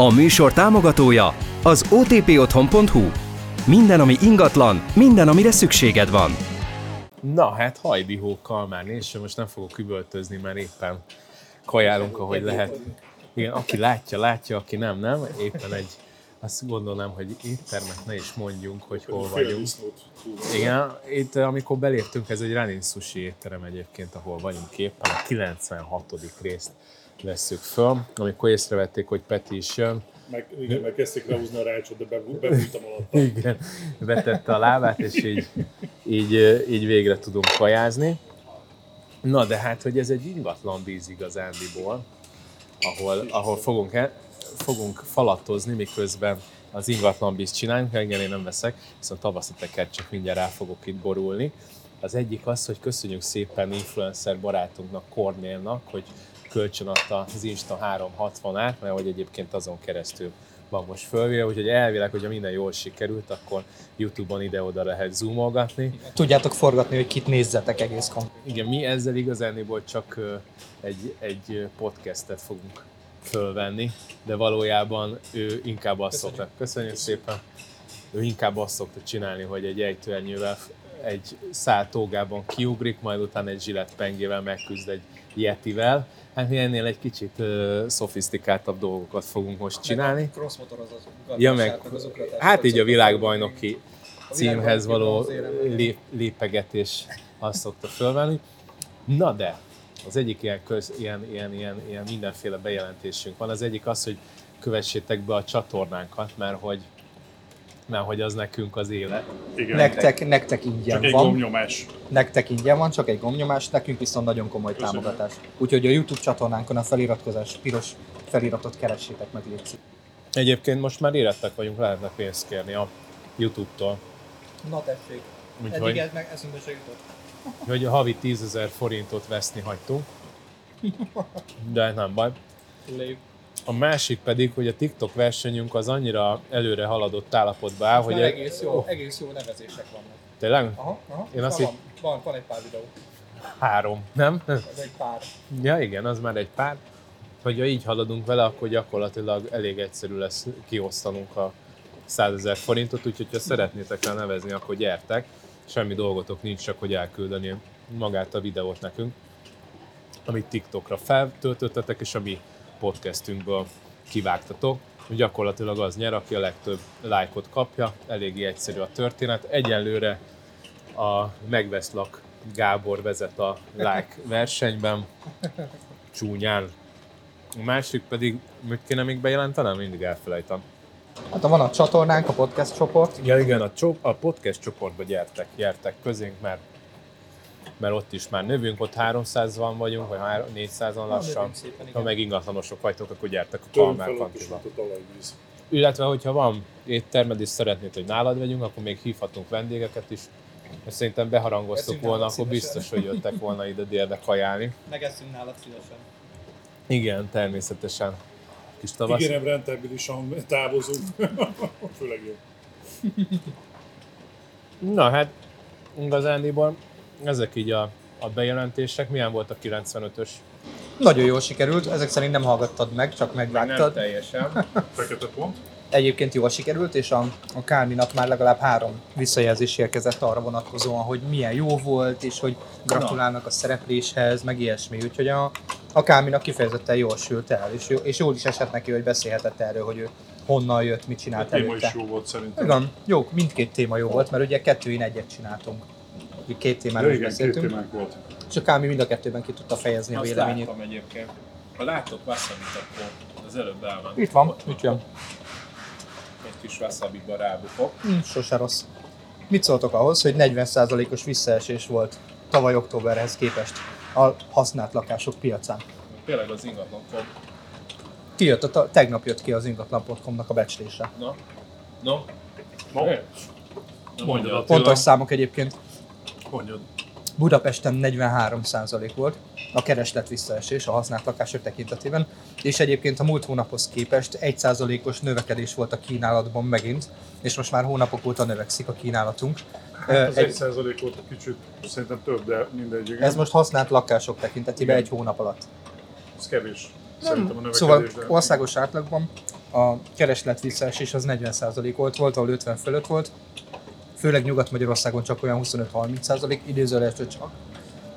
A műsor támogatója az otpotthon.hu. Minden, ami ingatlan, minden, amire szükséged van. Na hát hajdihó kalmán, és most nem fogok üvöltözni, mert éppen kajálunk, ahogy lehet. Igen, aki látja, látja, aki nem, nem. Éppen egy, azt gondolnám, hogy éttermet ne is mondjunk, hogy hol vagyunk. Igen, itt amikor beléptünk, ez egy Ranin Sushi étterem egyébként, ahol vagyunk éppen, a 96. részt vesszük föl, amikor észrevették, hogy Peti is jön, Meg, igen, meg kezdték lehúzni a rácsot, de bebú- bebújtam alatta. Igen, betette a lábát, és így, így, így végre tudunk kajázni. Na, de hát, hogy ez egy ingatlan víz igazándiból, ahol, ahol fogunk, el, fogunk falatozni, miközben az ingatlan víz csinálunk, engem én nem veszek, viszont tavasziteket csak mindjárt rá fogok itt borulni. Az egyik az, hogy köszönjük szépen influencer barátunknak, Cornélnak, hogy kölcsön adta az Insta 360-át, mert hogy egyébként azon keresztül van most fölvéve, úgyhogy elvileg, hogyha minden jól sikerült, akkor Youtube-on ide-oda lehet zoomolgatni. Tudjátok forgatni, hogy kit nézzetek egész konkrét. Igen, mi ezzel igazániból csak egy, egy podcastet fogunk fölvenni, de valójában ő inkább azt szokta, köszönjük szépen, ő inkább azt szokta csinálni, hogy egy ejtőernyővel egy szál tógában kiugrik, majd utána egy zsilett pengével megküzd egy yetivel. Hát mi ennél egy kicsit uh, szofisztikáltabb dolgokat fogunk most csinálni. Crossmotorozás. Ja, meg, hát így a világbajnoki címhez való lép, lépegetés azt szokta fölvenni. Na de, az egyik ilyen, köz, ilyen, ilyen, ilyen, ilyen mindenféle bejelentésünk van. Az egyik az, hogy kövessétek be a csatornánkat, mert hogy, mert hogy az nekünk az élet. Igen, Nektek, nektek ingyen csak egy van. gomnyomás. Nektek ingyen van, csak egy gomnyomás, nekünk viszont nagyon komoly Köszönöm. támogatás. Úgyhogy a YouTube csatornánkon a feliratkozás piros feliratot keressétek meg, légy szíves. Egyébként most már érettek vagyunk, lehetne pénzt kérni a YouTube-tól. Na tessék. Úgyhogy, ez meg eszünkbe se jutott. hogy a havi 10 ezer forintot veszni hagytunk. De nem baj. A másik pedig, hogy a TikTok versenyünk az annyira előre haladott állapotba áll, hogy Hogy egész jó, egész jó nevezések vannak. tényleg Aha, aha. Én azt van, van, van, egy pár videó. három, nem? Ez egy pár. Ja igen, az már egy pár. Hogyha így haladunk vele, akkor gyakorlatilag elég egyszerű lesz kiosztanunk a 100 ezer forintot, úgyhogy ha szeretnétek rá nevezni, akkor gyertek. Semmi dolgotok nincs, csak hogy elküldeni magát a videót nekünk, amit TikTokra feltöltöttetek, és a mi podcastünkből kivágtatok. Gyakorlatilag az nyer, aki a legtöbb lájkot kapja, eléggé egyszerű a történet. Egyelőre a megveszlak Gábor vezet a like versenyben, csúnyán. A másik pedig, mit kéne még bejelentenem? Mindig elfelejtem. Hát van a csatornánk, a podcast csoport. Ja igen, a, csop, a podcast csoportba gyertek, gyertek közénk, mert, mert ott is már növünk, ott 300-van vagyunk, vagy 400-an lassan. szépen. Ha meg ingatlanosok vagytok, akkor gyertek a Kalmár kantiba. Illetve, hogyha van éttermed és szeretnéd, hogy nálad vegyünk, akkor még hívhatunk vendégeket is. Mert szerintem beharangoztuk volna, nálad akkor szívesen. biztos, hogy jöttek volna ide délbe kajálni. Megesszünk nálad szívesen. Igen, természetesen. Kis tavasz. Ígérem, rentábilisan távozunk. Főleg jó. Na hát, igazándiból ezek így a, a bejelentések. Milyen volt a 95-ös? Nagyon jól sikerült, ezek szerint nem hallgattad meg, csak megvágtad. teljesen. Fekete pont. Egyébként jól sikerült, és a, a Kálminak már legalább három visszajelzés érkezett arra vonatkozóan, hogy milyen jó volt, és hogy gratulálnak a szerepléshez, meg ilyesmi. Úgyhogy a, a Kálminak kifejezetten jól sült el, és, jó, és jól is esett neki, hogy beszélhetett erről, hogy ő honnan jött, mit A csinált téma előtte. is jó volt szerintem. Igen, jó, mindkét téma jó volt, mert ugye kettőin egyet csináltunk. Két témáról is két beszéltünk, témánk volt. és a Kálmi mind a kettőben ki tudta fejezni a Azt véleményét. láttam egyébként. Ha láttok wasabi akkor az előbb elment. Itt van, itt jön. Egy kis wasabi rábukok. Hm, sose rossz. Mit szóltok ahhoz, hogy 40%-os visszaesés volt tavaly októberhez képest a használt lakások piacán? Tényleg az ingatlan.com. Kijött, a, ta- tegnap jött ki az ingatlan.com-nak a becslése. Na? No? No. Mondjad, mondjad. Attila. Pontos számok egyébként. Mondjad. Budapesten 43% volt a kereslet visszaesés a használt lakások tekintetében, és egyébként a múlt hónaphoz képest 1%-os növekedés volt a kínálatban megint, és most már hónapok óta növekszik a kínálatunk. Hát az egy- egy százalék volt kicsit, szerintem több, de mindegy. igen. Ez most használt lakások tekintetében Igen. egy hónap alatt. Ez kevés. Szerintem a növekedés. Szóval de- országos átlagban a kereslet visszaesés az 40% volt, volt, ahol 50 fölött volt, főleg Nyugat-Magyarországon csak olyan 25-30%, idézőjelesre csak.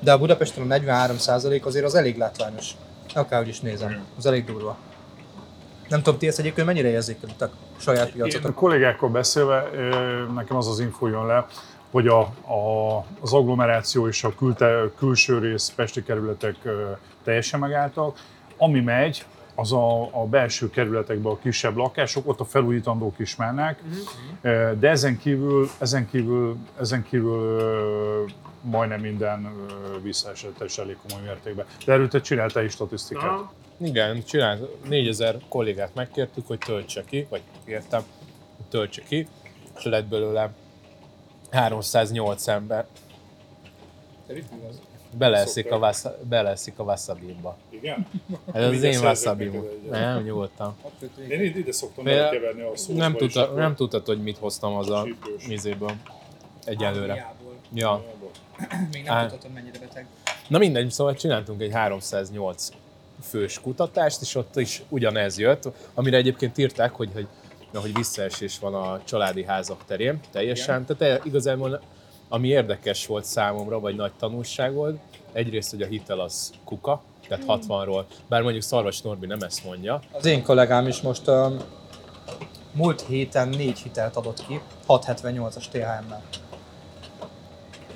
De a Budapesten a 43% azért az elég látványos. Akárhogy is nézem, az elég durva. Nem tudom, ti ezt egyébként mennyire érzékelitek saját Én a piacotok? kollégákkal beszélve, nekem az az info jön le, hogy a, a, az agglomeráció és a külte, külső rész pesti kerületek teljesen megálltak. Ami megy, az a, a belső kerületekben a kisebb lakások, ott a felújítandók is mennek, Ö, de ezen kívül, ezen kívül, ezen kívül ö, majdnem minden ö, visszaesett és elég komoly mértékben. De erről te csináltál is statisztikát. Igen, csinált, 4000 kollégát megkértük, hogy töltse ki, vagy kértem, hogy töltse ki, és lett belőle 308 ember. Beleeszik a, wasa, beleeszik a wasabi-ba. Igen? Ez az én wasabi. Nem, nyugodtan. Én ide, ide szoktam belekeverni a szószba Nem, tudta, nem tudtad, hogy mit hoztam az a mizéből. Egyelőre. Ja. Még nem tudod, hogy mennyire beteg. Na mindegy, szóval csináltunk egy 308 fős kutatást, és ott is ugyanez jött, amire egyébként írták, hogy, hogy, hogy visszaesés van a családi házak terén teljesen. Tehát igazából ami érdekes volt számomra, vagy nagy tanulság volt, egyrészt, hogy a hitel az kuka, tehát 60-ról, bár mondjuk Szarvas Norbi nem ezt mondja, Az én kollégám is most um, múlt héten négy hitelt adott ki, 678-as THM-mel.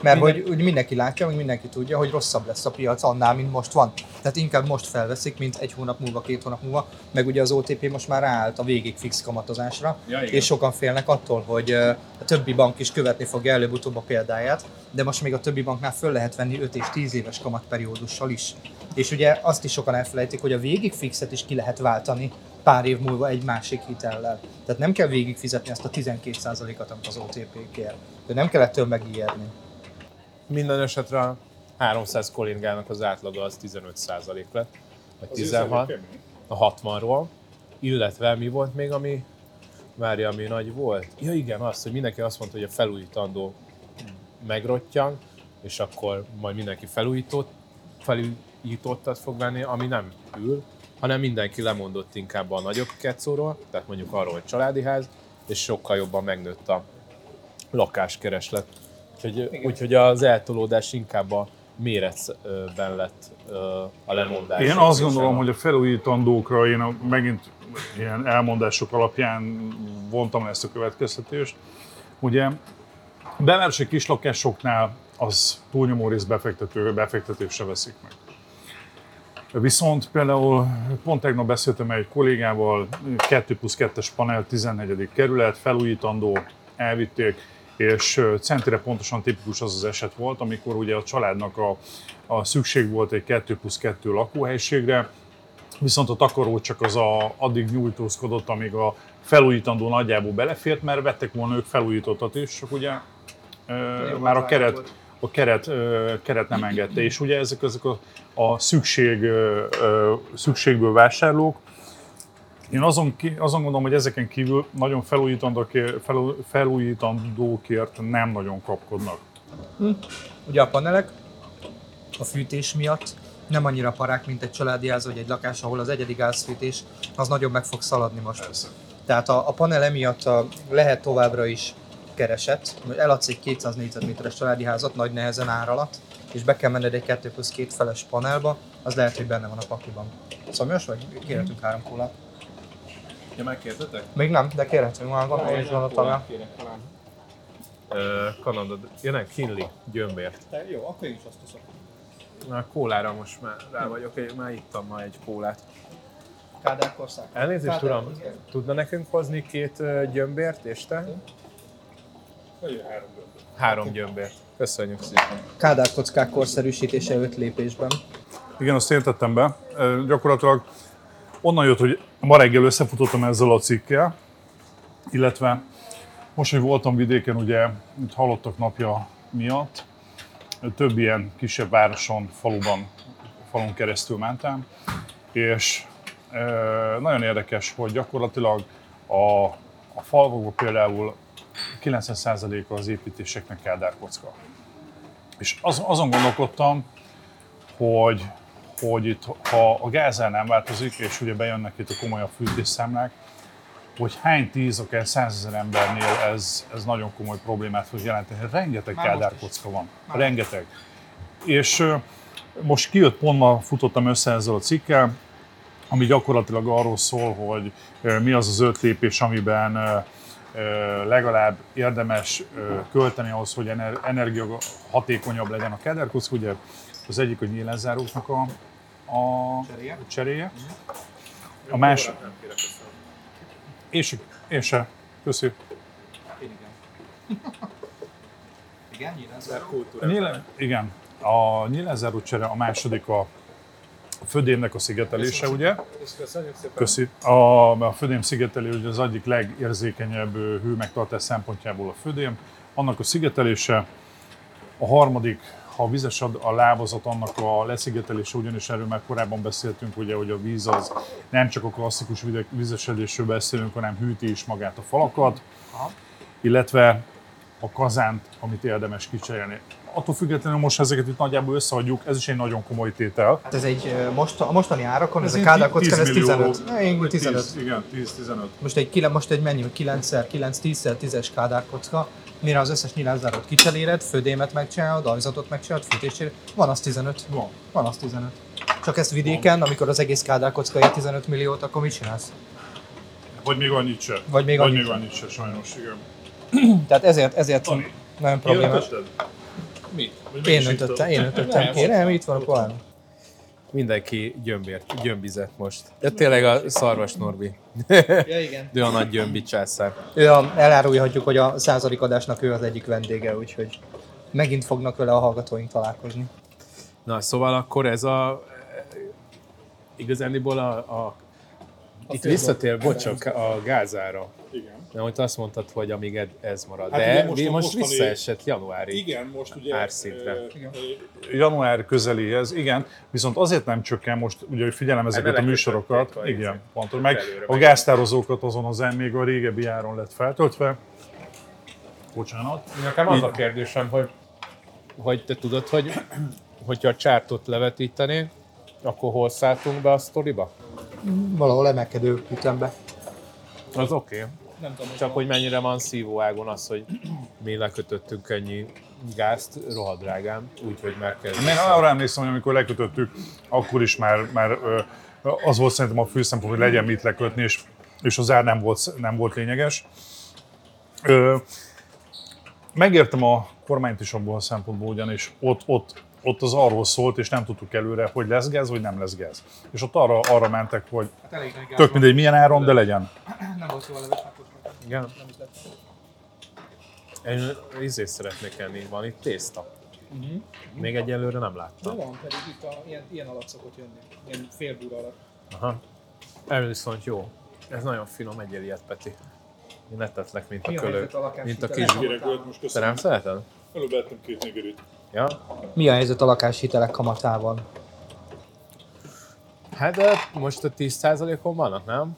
Mert hogy úgy mindenki látja, meg mindenki tudja, hogy rosszabb lesz a piac annál, mint most van. Tehát inkább most felveszik, mint egy hónap múlva, két hónap múlva. Meg ugye az OTP most már ráállt a végig fix kamatozásra, Ja, igen. és sokan félnek attól, hogy a többi bank is követni fogja előbb-utóbb a példáját, de most még a többi banknál föl lehet venni 5 és 10 éves kamatperiódussal is. És ugye azt is sokan elfelejtik, hogy a végig fixet is ki lehet váltani pár év múlva egy másik hitellel. Tehát nem kell végig fizetni azt a 12%-at, amit az OTP kér. De nem kell ettől megijedni. Minden esetre a 300 kollégának az átlaga az 15% lett, vagy azért 16 elég kemény. a 60-ról, illetve mi volt még, ami várja, ami nagy volt? Ja igen, az, hogy mindenki azt mondta, hogy a felújítandó megrottyan, és akkor majd mindenki felújított, felújítottat fog venni, ami nem ül, hanem mindenki lemondott inkább a nagyobb kecóról, tehát mondjuk arról, hogy családi ház, és sokkal jobban megnőtt a lakáskereslet. Úgyhogy, úgyhogy az eltolódás inkább a méretben lett a lemondás. Én azt gondolom, hogy a felújítandókra én a, megint ilyen elmondások alapján vontam ezt a következtetést. Ugye belvárosi kislakásoknál az túlnyomó rész befektető, befektetésre veszik meg. Viszont például pont tegnap beszéltem egy kollégával, 2 plusz 2-es panel, 14. kerület, felújítandó, elvitték, és centire pontosan tipikus az az eset volt, amikor ugye a családnak a, a szükség volt egy 2 plusz 2 lakóhelyiségre, viszont a takaró csak az a, addig nyújtózkodott, amíg a felújítandó nagyjából belefért, mert vettek volna ők felújítottat is, csak ugye ö, már a keret, a keret, keret nem engedte, és ugye ezek, ezek a, a szükség, szükségből vásárlók, én azon, azon gondolom, hogy ezeken kívül nagyon felújítandókért, felú- felújítandókért nem nagyon kapkodnak. Ugye a panelek a fűtés miatt nem annyira parák, mint egy családi ház vagy egy lakás, ahol az egyedi gázfűtés az nagyon meg fog szaladni most. Persze. Tehát a, a panel emiatt a, lehet továbbra is keresett. Eladsz egy 200 négyzetméteres családi házat nagy nehezen ár alatt, és be kell menned egy 2 plusz 2 feles panelba, az lehet, hogy benne van a pakliban. Szomjas vagy? Kérhetünk három kólát. Ja, megkértetek? Még nem, de kérhetünk már, van a tagja. Ö, Kanada, ja nem, Kinley, gyömbért. Jó, akkor én is azt teszek. Na, a kólára most már rá vagyok, én már ittam ma egy kólát. Kádár kország. Elnézést, Kádár uram, tudna nekünk hozni két gyömbért, és te? Vagy három gömböt. Három gyömbért. Köszönjük szépen. Kádár kockák korszerűsítése öt lépésben. Igen, azt én tettem be. Gyakorlatilag onnan jött, hogy ma reggel összefutottam ezzel a cikkel, illetve most, hogy voltam vidéken, ugye, itt hallottak napja miatt, több ilyen kisebb városon, faluban, falun keresztül mentem, és ö, nagyon érdekes, hogy gyakorlatilag a, a falvakban például 90%-a az építéseknek kádárkocka. És az, azon gondolkodtam, hogy, hogy itt, ha a gázel nem változik, és ugye bejönnek itt a komolyabb fűtésszámlák, hogy hány tíz, akár százezer embernél ez, ez nagyon komoly problémát fog jelenteni. Rengeteg Már most kádárkocka van. Rengeteg. És most kijött, pont ma futottam össze ezzel a cikkel, ami gyakorlatilag arról szól, hogy mi az az öt lépés, amiben legalább érdemes költeni ahhoz, hogy ener- energia hatékonyabb legyen a kádárkocka. Ugye az egyik, hogy nyílánzáróknak a, a Cseréje. cseréje. A más... És, én se. Köszi. Én igen. igen, nyilván. A nyíle, igen. A nyílenzáró csere, a második a födémnek a szigetelése, ugye? Köszi. A, a födém szigetelő ugye az egyik legérzékenyebb hőmegtartás szempontjából a födém. Annak a szigetelése. A harmadik, ha vizes a a lábazat, annak a leszigetelése, ugyanis erről már korábban beszéltünk, ugye, hogy a víz az nem csak a klasszikus vizesedésről beszélünk, hanem hűti is magát a falakat, illetve a kazánt, amit érdemes kicserélni. Attól függetlenül most ezeket itt nagyjából összeadjuk, ez is egy nagyon komoly tétel. Hát ez egy most, a mostani árakon, ez, a ilyen Kádár kockán, ez 10 millió, 15. Ne, Én vagy 15. 10, igen, 10-15. Most egy, most egy mennyi, 9-szer, 9 10 10-es Kádár kocka, mire az összes nyilázárót kicseréred, födémet megcsinálod, ajzatot megcsinálod, fűtésére, van az 15. Van. Van az 15. Csak ezt vidéken, amikor az egész Kádár kocka ér 15 milliót, akkor mit csinálsz? Vagy még annyit se. Vagy még Vagy annyit még annyit se, sajnos, igen. Tehát ezért, ezért Tani, nagyon problémás. Mit? Vagy Én öntöttem, a- én öntöttem ki. Nem, itt van a pohár. Mindenki gyömbért, gyömbizett most. De tényleg a szarvas Norbi. Ja, igen. Ő a nagy gyömbi császár. Ő a, elárulhatjuk, hogy a századik adásnak ő az egyik vendége, úgyhogy megint fognak vele a hallgatóink találkozni. Na, szóval akkor ez a... Igazániból a... a itt visszatér, bocsok, a gázára. Igen. Nem, hogy azt mondtad, hogy amíg ez marad. Hát De most a most mostani- visszaesett januári. Igen, most ugye... Árszintre. ö, január közeléhez, igen, viszont azért nem csökken most, ugye, hogy figyelem ezeket a műsorokat, a igen, izé. pontos, meg a gáztározókat azon az még a régebbi áron lett feltöltve. Bocsánat. Nekem az a kérdésem, hogy, hogy te tudod, hogy hogyha a csártot levetítenénk, akkor hol szálltunk be a sztoriba? Valahol emelkedő ütembe. Az oké. Okay. Nem tudom, Csak hogy mennyire van szívóágon az, hogy mi lekötöttünk ennyi gázt rohadrágán, úgyhogy meg kell... Én arra emlékszem, hogy amikor lekötöttük, akkor is már, már az volt szerintem a fő szempont, hogy legyen mit lekötni, és, és az ár nem volt, nem volt lényeges. Megértem a kormányt is abból a szempontból, ugyanis ott, ott, ott az arról szólt, és nem tudtuk előre, hogy lesz gáz, vagy nem lesz gáz. És ott arra, arra mentek, hogy Hát elég nagy gáz tök mindegy milyen áron, de legyen. Nem volt jó a leves Igen. Nem is lett. Én ízét szeretnék enni, van itt tészta. Uh-huh. Még egyelőre nem láttam. van, pedig itt a, ilyen, ilyen alatt szokott jönni. Ilyen félbúra alatt. Aha. Ez viszont jó. Ez nagyon finom, egyél ilyet, Peti. Én ne tetlek, mint a a kölő. Mint a kis... Most Te nem szereted? Előbb ettem két nigerit. Ja? Mi a helyzet a lakáshitelek kamatával? Hát de most a 10%-on vannak, nem?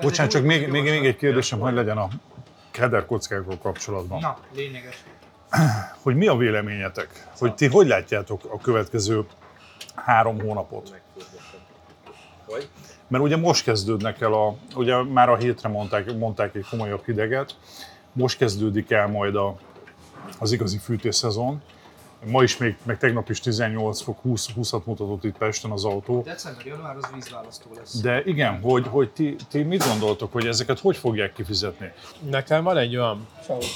Bocsánat, csak még, még, még egy kérdésem, hogy legyen a keder kockákkal kapcsolatban. Na, lényeges. Hogy mi a véleményetek? Hogy ti hogy látjátok a következő három hónapot? Mert ugye most kezdődnek el a, ugye már a hétre mondták, mondták egy komolyabb hideget, most kezdődik el majd a, az igazi fűtésszezon. Ma is még, meg tegnap is 18 fok, 20, 20-at mutatott itt Pesten az autó. December, január az vízválasztó lesz. De igen, hogy, hogy ti, ti mit gondoltok, hogy ezeket hogy fogják kifizetni? Nekem van egy olyan, Sehogy.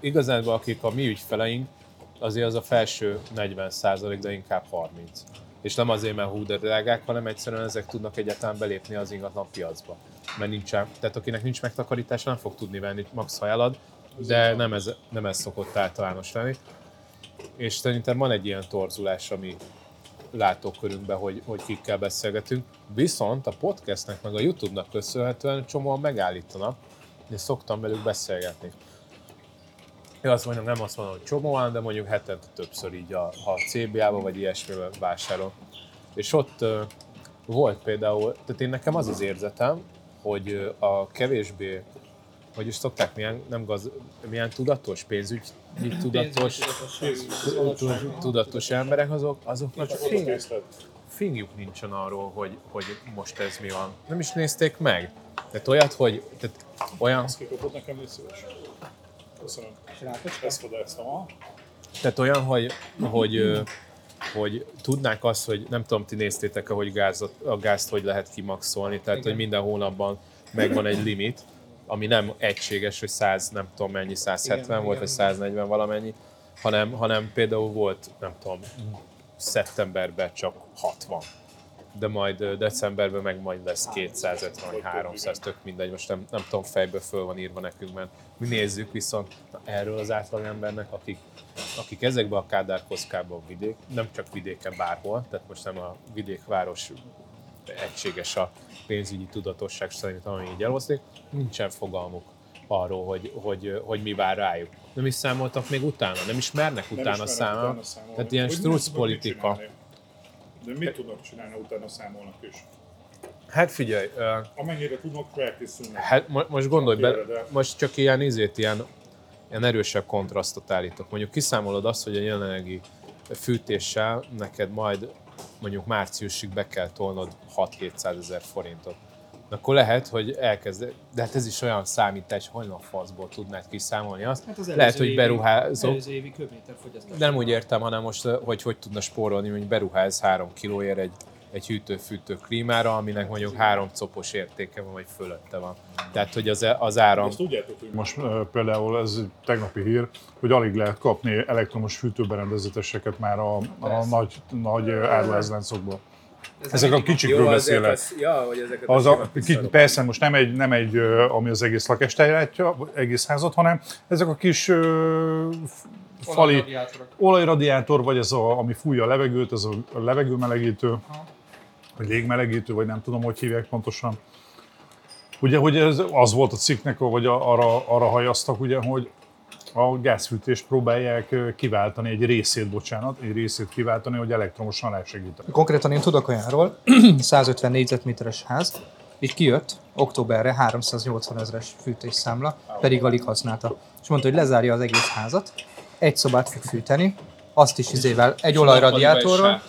igazán akik a mi ügyfeleink, azért az a felső 40 de inkább 30. És nem azért, mert hú de drágák, hanem egyszerűen ezek tudnak egyáltalán belépni az ingatlan piacba. Mert nincsen, tehát akinek nincs megtakarítása, nem fog tudni venni max ha elad, de nem ez, nem ez szokott általános lenni. És szerintem van egy ilyen torzulás, ami látókörünkben, hogy, hogy kikkel beszélgetünk. Viszont a podcastnek meg a YouTube-nak köszönhetően csomóan megállítanak, és szoktam velük beszélgetni. Én azt mondom, nem azt mondom, hogy csomóan, de mondjuk hetente többször így, a, a CBA-ba vagy ilyesmivel vásárol. És ott ö, volt például, tehát én nekem az az érzetem, hogy a kevésbé, hogy is szokták, milyen, nem gaz, milyen tudatos, pénzügy, tudatos, tu- tudatos emberek, azok, azoknak készlet. fingjuk nincsen arról, hogy, hogy most ez mi van. Nem is nézték meg. Tehát olyat, hogy tehát olyan, Ezt kikapod nekem, légy szíves. Köszönöm. Ezt ha? tehát olyan, hogy, hogy, hogy tudnák azt, hogy nem tudom, ti néztétek hogy gázot, a gázt hogy lehet kimaxolni, tehát hogy minden hónapban megvan egy limit, ami nem egységes, hogy 100, nem tudom mennyi, 170 Igen, volt, igen. vagy 140 valamennyi, hanem, hanem például volt, nem tudom, szeptemberben csak 60 de majd decemberben meg majd lesz 250 vagy 300, tök mindegy, most nem, nem tudom, fejből föl van írva nekünk, mert mi nézzük viszont na, erről az átlagembernek, akik, akik ezekben a kádárkoszkában vidék, nem csak vidéken bárhol, tehát most nem a vidékváros egységes a pénzügyi tudatosság szerint, ami így eloszlik, nincsen fogalmuk arról, hogy, hogy, hogy mi vár rájuk. Nem is számoltak még utána, nem is mernek Nem utána számolni. utána. Tehát ilyen struc politika. De mit tudnak csinálni, utána számolnak is? Hát figyelj, ö, Amennyire tudnak, felkészülnek. Hát mo- most gondolj be, Félre, de- most csak ilyen izét, ilyen, ilyen erősebb kontrasztot állítok. Mondjuk kiszámolod azt, hogy a jelenlegi fűtéssel neked majd mondjuk márciusig be kell tolnod 6-700 ezer forintot. Akkor lehet, hogy elkezd, de hát ez is olyan számítás, hogy a faszból tudnád kiszámolni azt. Hát az lehet, hogy évi- beruházok, évi de nem úgy értem, hanem most, hogy hogy tudna spórolni, hogy beruház 3 kilóért egy, egy hűtő-fűtő klímára, aminek mondjuk három copos értéke van, vagy fölötte van. Tehát, hogy az, az áram... Azt tudjátok, hogy Most például ez tegnapi hír, hogy alig lehet kapni elektromos fűtőberendezéseket már a, a nagy, nagy ö, áruházláncokból. Ezek a kicsikről beszélek. ja, hogy ezeket Az a, ki, persze most nem egy, nem egy, ami az egész lakást ellátja, egész házat, hanem ezek a kis ö, fali olajradiátor, vagy ez a, ami fújja a levegőt, ez a levegőmelegítő, vagy légmelegítő, vagy nem tudom, hogy hívják pontosan. Ugye, hogy ez az volt a cikknek, vagy arra, arra hajaztak, ugye, hogy a gázfűtést próbálják kiváltani, egy részét, bocsánat, egy részét kiváltani, hogy elektromosan rásegíteni. Konkrétan én tudok olyanról, 150 négyzetméteres ház, így kijött októberre 380 ezeres fűtésszámla, pedig alig használta. És mondta, hogy lezárja az egész házat, egy szobát fog fűteni, azt is izével, egy olajradiátorral,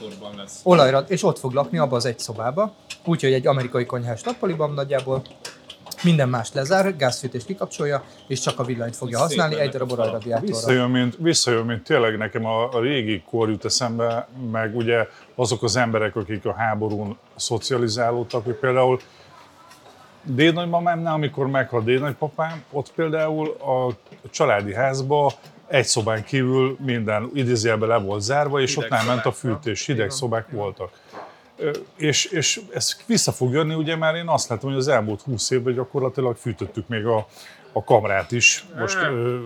olajra, és ott fog lakni abba az egy szobába, úgyhogy egy amerikai konyhás nappaliban nagyjából. Minden mást lezár, gázfűtést kikapcsolja, és csak a villanyt fogja használni egy darab olajradiátorral. Visszajön, mint, visszajön, mint tényleg nekem a, a régi kor jut eszembe, meg ugye azok az emberek, akik a háborún szocializálódtak, hogy például dédnagymamámnál, amikor meghalt dédnagypapám, ott például a családi házba egy szobán kívül minden idézőjelben le volt zárva, és ott nem ment a fűtés, hideg szobák voltak. És, és ez vissza fog jönni, ugye már én azt látom, hogy az elmúlt 20 évben gyakorlatilag fűtöttük még a, a kamrát is. Most ö,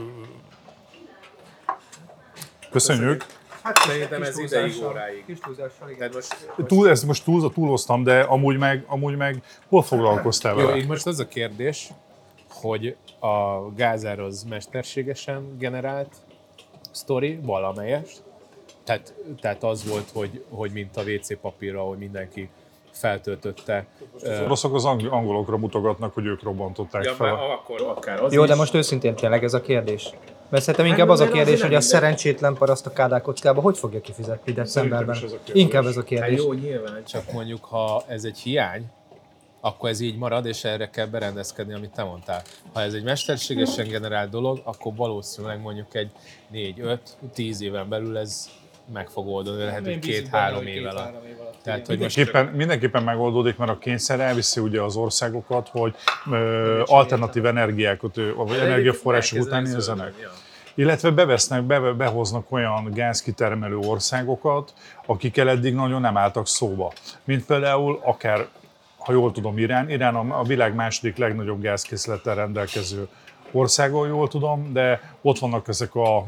köszönjük. Hát Szerintem ez ideig óráig. Kis túlzással, igen. Most, Túl, ezt most túl, túloztam, de amúgy meg, amúgy meg hol foglalkoztál jó, vele? így most az a kérdés, hogy a gázár az mesterségesen generált sztori, valamelyest. Tehát, tehát az volt, hogy, hogy mint a WC papírra, hogy mindenki feltöltötte. Az oroszok az ang- angolokra mutogatnak, hogy ők robbantották Ja, fel. akkor akár az Jó, is. de most őszintén tényleg ez a kérdés. Mert szerintem inkább az a kérdés, hogy a szerencsétlen paraszt a kádárkockába hogy fogja kifizetni decemberben. Szerintem is ez a kérdés. Inkább ez a Hát kérdés. jó, nyilván, csak mondjuk, ha ez egy hiány, akkor ez így marad, és erre kell berendezkedni, amit te mondtál. Ha ez egy mesterségesen generált dolog, akkor valószínűleg mondjuk egy 4-5-10 éven belül ez meg fog oldani, lehet, hogy két-három év alatt. Tehát, hogy most Mindenképpen, mindenképpen megoldódik, mert a kényszer elviszi ugye az országokat, hogy ö, alternatív energiákat, vagy energiaforrások után nézzenek. ja. Illetve bevesznek, be, behoznak olyan gázkitermelő országokat, akikkel eddig nagyon nem álltak szóba. Mint például akár, ha jól tudom, Irán. Irán a, világ második legnagyobb gázkészlettel rendelkező országa, jól tudom, de ott vannak ezek a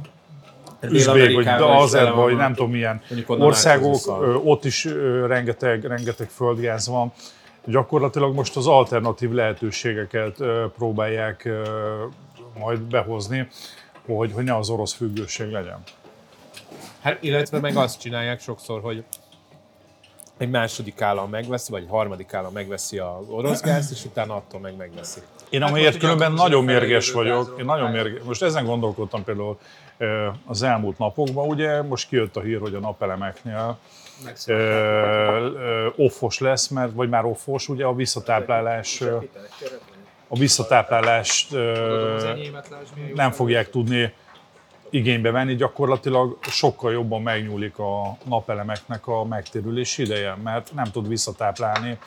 üzbék, vagy Azerba, van. vagy nem tudom milyen országok, ott is rengeteg, rengeteg földgáz van. Gyakorlatilag most az alternatív lehetőségeket próbálják majd behozni, hogy, hogy ne az orosz függőség legyen. Hát, illetve meg azt csinálják sokszor, hogy egy második állam megveszi, vagy egy harmadik állam megveszi a orosz gázt, és utána attól meg megveszi. Én Hát amiért különben nagyon mérges vagyok, én nagyon mérges, most ezen gondolkodtam például az elmúlt napokban, ugye most kijött a hír, hogy a napelemeknél ö, ö, offos lesz, mert, vagy már offos, ugye a visszatáplálás, a visszatáplálást nem fogják tudni igénybe venni, gyakorlatilag sokkal jobban megnyúlik a napelemeknek a megtérülési ideje, mert nem tud visszatáplálni,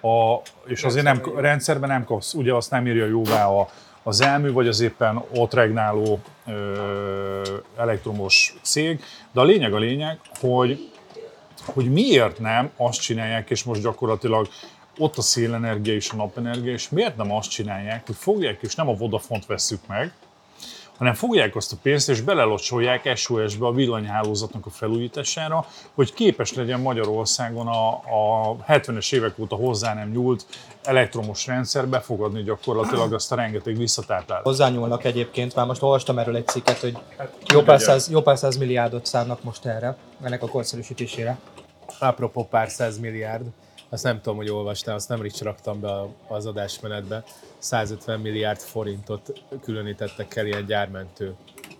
a, és azért nem, rendszerben. nem kapsz, ugye azt nem írja jóvá a, az elmű, vagy az éppen ott regnáló ö, elektromos cég, de a lényeg a lényeg, hogy hogy miért nem azt csinálják, és most gyakorlatilag ott a szélenergia és a napenergia, és miért nem azt csinálják, hogy fogják, és nem a Vodafont vesszük meg, hanem fogják azt a pénzt, és belelocsolják SOS-be a villanyhálózatnak a felújítására, hogy képes legyen Magyarországon a, a 70-es évek óta hozzá nem nyúlt elektromos rendszer befogadni gyakorlatilag azt a rengeteg visszatáplálást. Hozzányúlnak egyébként, már most olvastam erről egy cikket, hogy Hát, jó pár, száz, jó pár száz milliárdot szánnak most erre, ennek a korszerűsítésére. Apropó pár száz milliárd, azt nem tudom, hogy olvastál, azt nem is raktam be az adásmenetbe. 150 milliárd forintot különítettek el ilyen gyármentő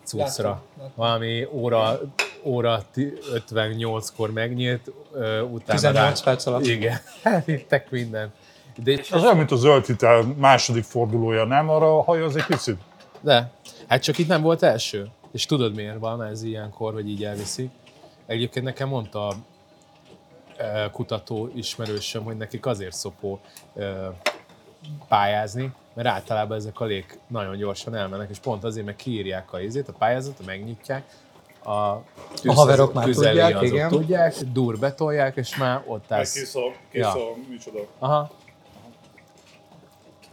cuccra. Valami óra, óra ti- 58-kor megnyílt, ö, utána 18 perc alatt. Igen, elvittek minden. De, Az olyan, mint a zöld hitel második fordulója, nem? Arra a hajó az egy picit. de, hát csak itt nem volt első. És tudod miért van ez ilyenkor, hogy így elviszik? Egyébként nekem mondta kutató ismerősöm, hogy nekik azért szopó pályázni, mert általában ezek a lég nagyon gyorsan elmennek, és pont azért, meg kiírják a izét, a pályázatot, megnyitják, a, tűz- haverok már tudják, azok igen. tudják, dur betolják, és már ott állsz. Kész a, kész Ja. a, micsoda. Aha.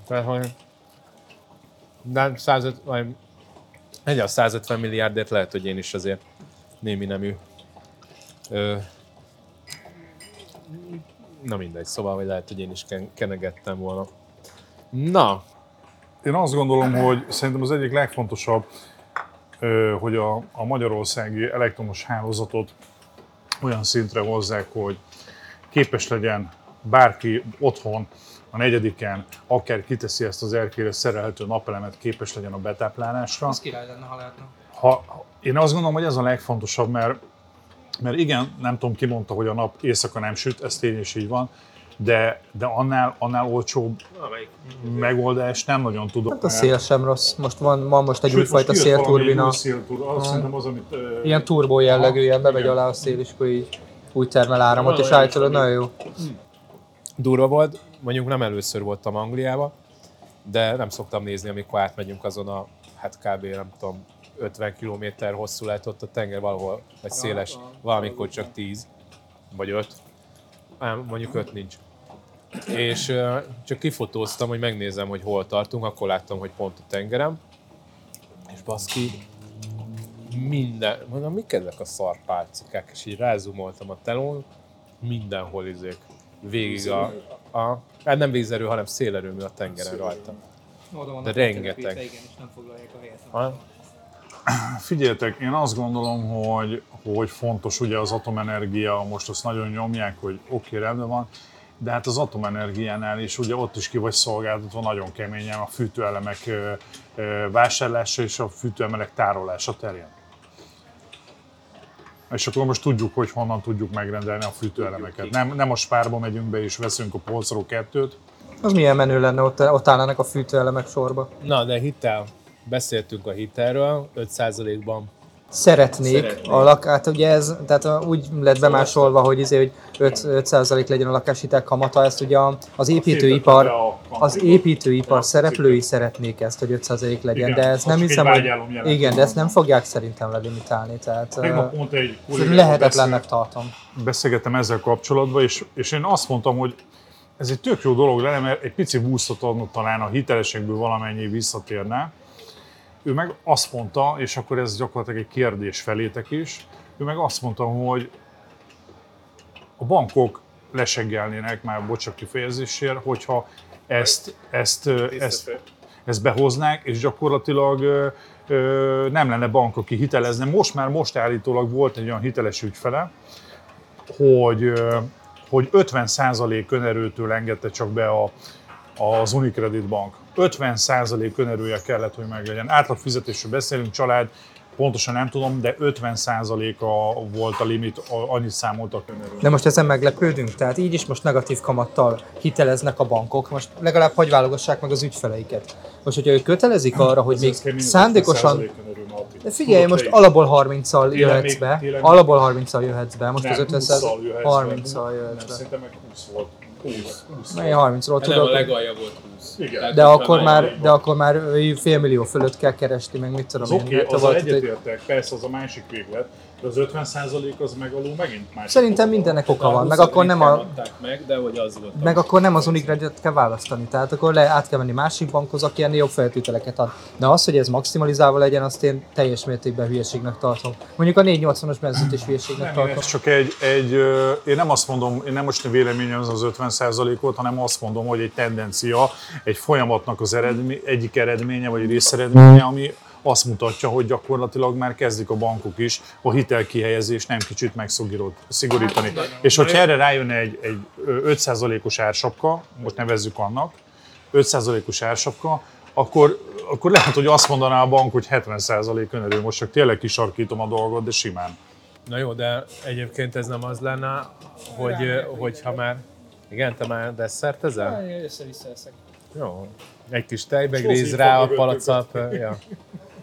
Tehát, hogy de 150, vagy egy a 150 milliárdért lehet, hogy én is azért némi nemű. Ö, na mindegy, szóval, hogy lehet, hogy én is ken- kenegettem volna. Na, Én azt gondolom, hogy szerintem az egyik legfontosabb, hogy a, a magyarországi elektromos hálózatot olyan szintre hozzák, hogy képes legyen bárki otthon a negyediken, akár kiteszi ezt az erkére szerelhető napelemet, képes legyen a betáplálásra. Az király lenne, ha lehetne. Ha, ha- én azt gondolom, hogy ez a legfontosabb, mert, mert igen, nem tudom, ki mondta, hogy a nap éjszaka nem süt, ez tény is így van, de, de annál, annál olcsóbb megoldás nem nagyon tudok. Hát a szél sem rossz. Most van, van most egy Sőt, újfajta most szélturbina. új széltur, szerintem az, amit... ö, Ilyen turbó jellegű, ilyen bemegy alá a szél, és akkor így úgy termel áramot, és állítólag is, nagyon jó. durva volt, mondjuk nem először voltam Angliába, de nem szoktam nézni, amikor átmegyünk azon a, hát kb. nem tudom, 50 km hosszú lehet ott a tenger valahol, vagy széles, valamikor csak 10, vagy 5, Ám mondjuk 5 nincs. És csak kifotóztam, hogy megnézem, hogy hol tartunk, akkor láttam, hogy pont a tengerem, és baszki, minden, mondom, mik ezek a szarpálcikák, és így rázumoltam a telón, mindenhol izék, végig a, a, hát nem vízerő, hanem szélerőmű a tengeren rajta. De rengeteg. Igen, és nem foglalják a helyet. Figyeljetek, én azt gondolom, hogy, hogy fontos ugye az atomenergia, most azt nagyon nyomják, hogy oké, okay, rendben van, de hát az atomenergiánál is ugye ott is ki vagy szolgáltatva nagyon keményen a fűtőelemek vásárlása és a fűtőelemek tárolása terén. És akkor most tudjuk, hogy honnan tudjuk megrendelni a fűtőelemeket. Nem, nem a spárba megyünk be és veszünk a polcról kettőt, Az milyen menő lenne, ott, ott állnának a fűtőelemek sorba. Na, de hitel. Beszéltünk a hitelről, 5%-ban Szeretnék, Szeretnék. a lak, hát ugye ez, tehát úgy lett bemásolva, hogy, izé, hogy 5, 5% legyen a lakáshitel kamata, ezt ugye az építőipar, az építőipar szereplői szeretnék ezt, hogy 5% legyen, Igen, de ezt nem hiszem, hogy igen, de ezt nem fogják szerintem lelimitálni, tehát lehetetlennek tartom. beszélgettem ezzel kapcsolatban, és, és én azt mondtam, hogy ez egy tök jó dolog lenne, mert egy pici búsztot adna talán a hitelesekből valamennyi visszatérne. Ő meg azt mondta, és akkor ez gyakorlatilag egy kérdés felétek is, ő meg azt mondta, hogy a bankok leseggelnének, már bocsánat kifejezésért, hogyha ezt, ezt, ezt, ezt behoznák, és gyakorlatilag ö, nem lenne bank, aki hitelezne. Most már most állítólag volt egy olyan hiteles ügyfele, hogy, ö, hogy 50% önerőtől engedte csak be a, az Unicredit Bank. 50% önerője kellett, hogy meglegyen. Átlag fizetésről beszélünk, család, pontosan nem tudom, de 50%-a volt a limit, annyit számoltak önerőn. De most ezen meglepődünk, tehát így is most negatív kamattal hiteleznek a bankok, most legalább hagy válogassák meg az ügyfeleiket. Most, hogyha ők kötelezik arra, hogy még Ez az szándékosan 50% önerő, Marti. De figyelj, most alapból 30-al Télen jöhetsz még- be. Alapból 30-al jöhetsz be. Most Nem, az 50 20-szal jöhetsz be. 30-al Nem, jöhetsz be. szerintem meg 20 volt. 20. 20 Én 30-ról Hát nem, a legalja volt 20. Igen. Tehát De akkor már, de akkor már fél millió fölött kell keresni, meg mit tudom Az én. oké, hát okay, volt azzal egyetértek, persze az a másik véglet, de az 50% az meg alul megint másik. Szerintem mindennek De oka a van, meg 20 akkor nem a, meg, de hogy az volt. meg akkor nem az Unicredit kell választani, tehát akkor le, át kell menni másik bankhoz, aki ennél jobb feltételeket ad. De az, hogy ez maximalizálva legyen, azt én teljes mértékben hülyeségnek tartom. Mondjuk a 480-as benzint is hülyeségnek Nem, tartom. ez csak egy, egy, én nem azt mondom, én nem most véleményem az 50%-ot, hanem azt mondom, hogy egy tendencia, egy folyamatnak az eredmény, egyik eredménye, vagy részeredménye, ami azt mutatja, hogy gyakorlatilag már kezdik a bankok is a hitelkihelyezést nem kicsit megszigorítani. És hogyha erre rájönne egy, egy ö, 5%-os ársapka, most nevezzük annak, 5%-os ársapka, akkor, akkor lehet, hogy azt mondaná a bank, hogy 70% önerő. Most csak tényleg kisarkítom a dolgot, de simán. Na jó, de egyébként ez nem az lenne, hogy, hogyha már... Igen, te már desszertezel? Össze-vissza. Jó. Egy kis tejbe Sozi gríz rá a palacap. Ja.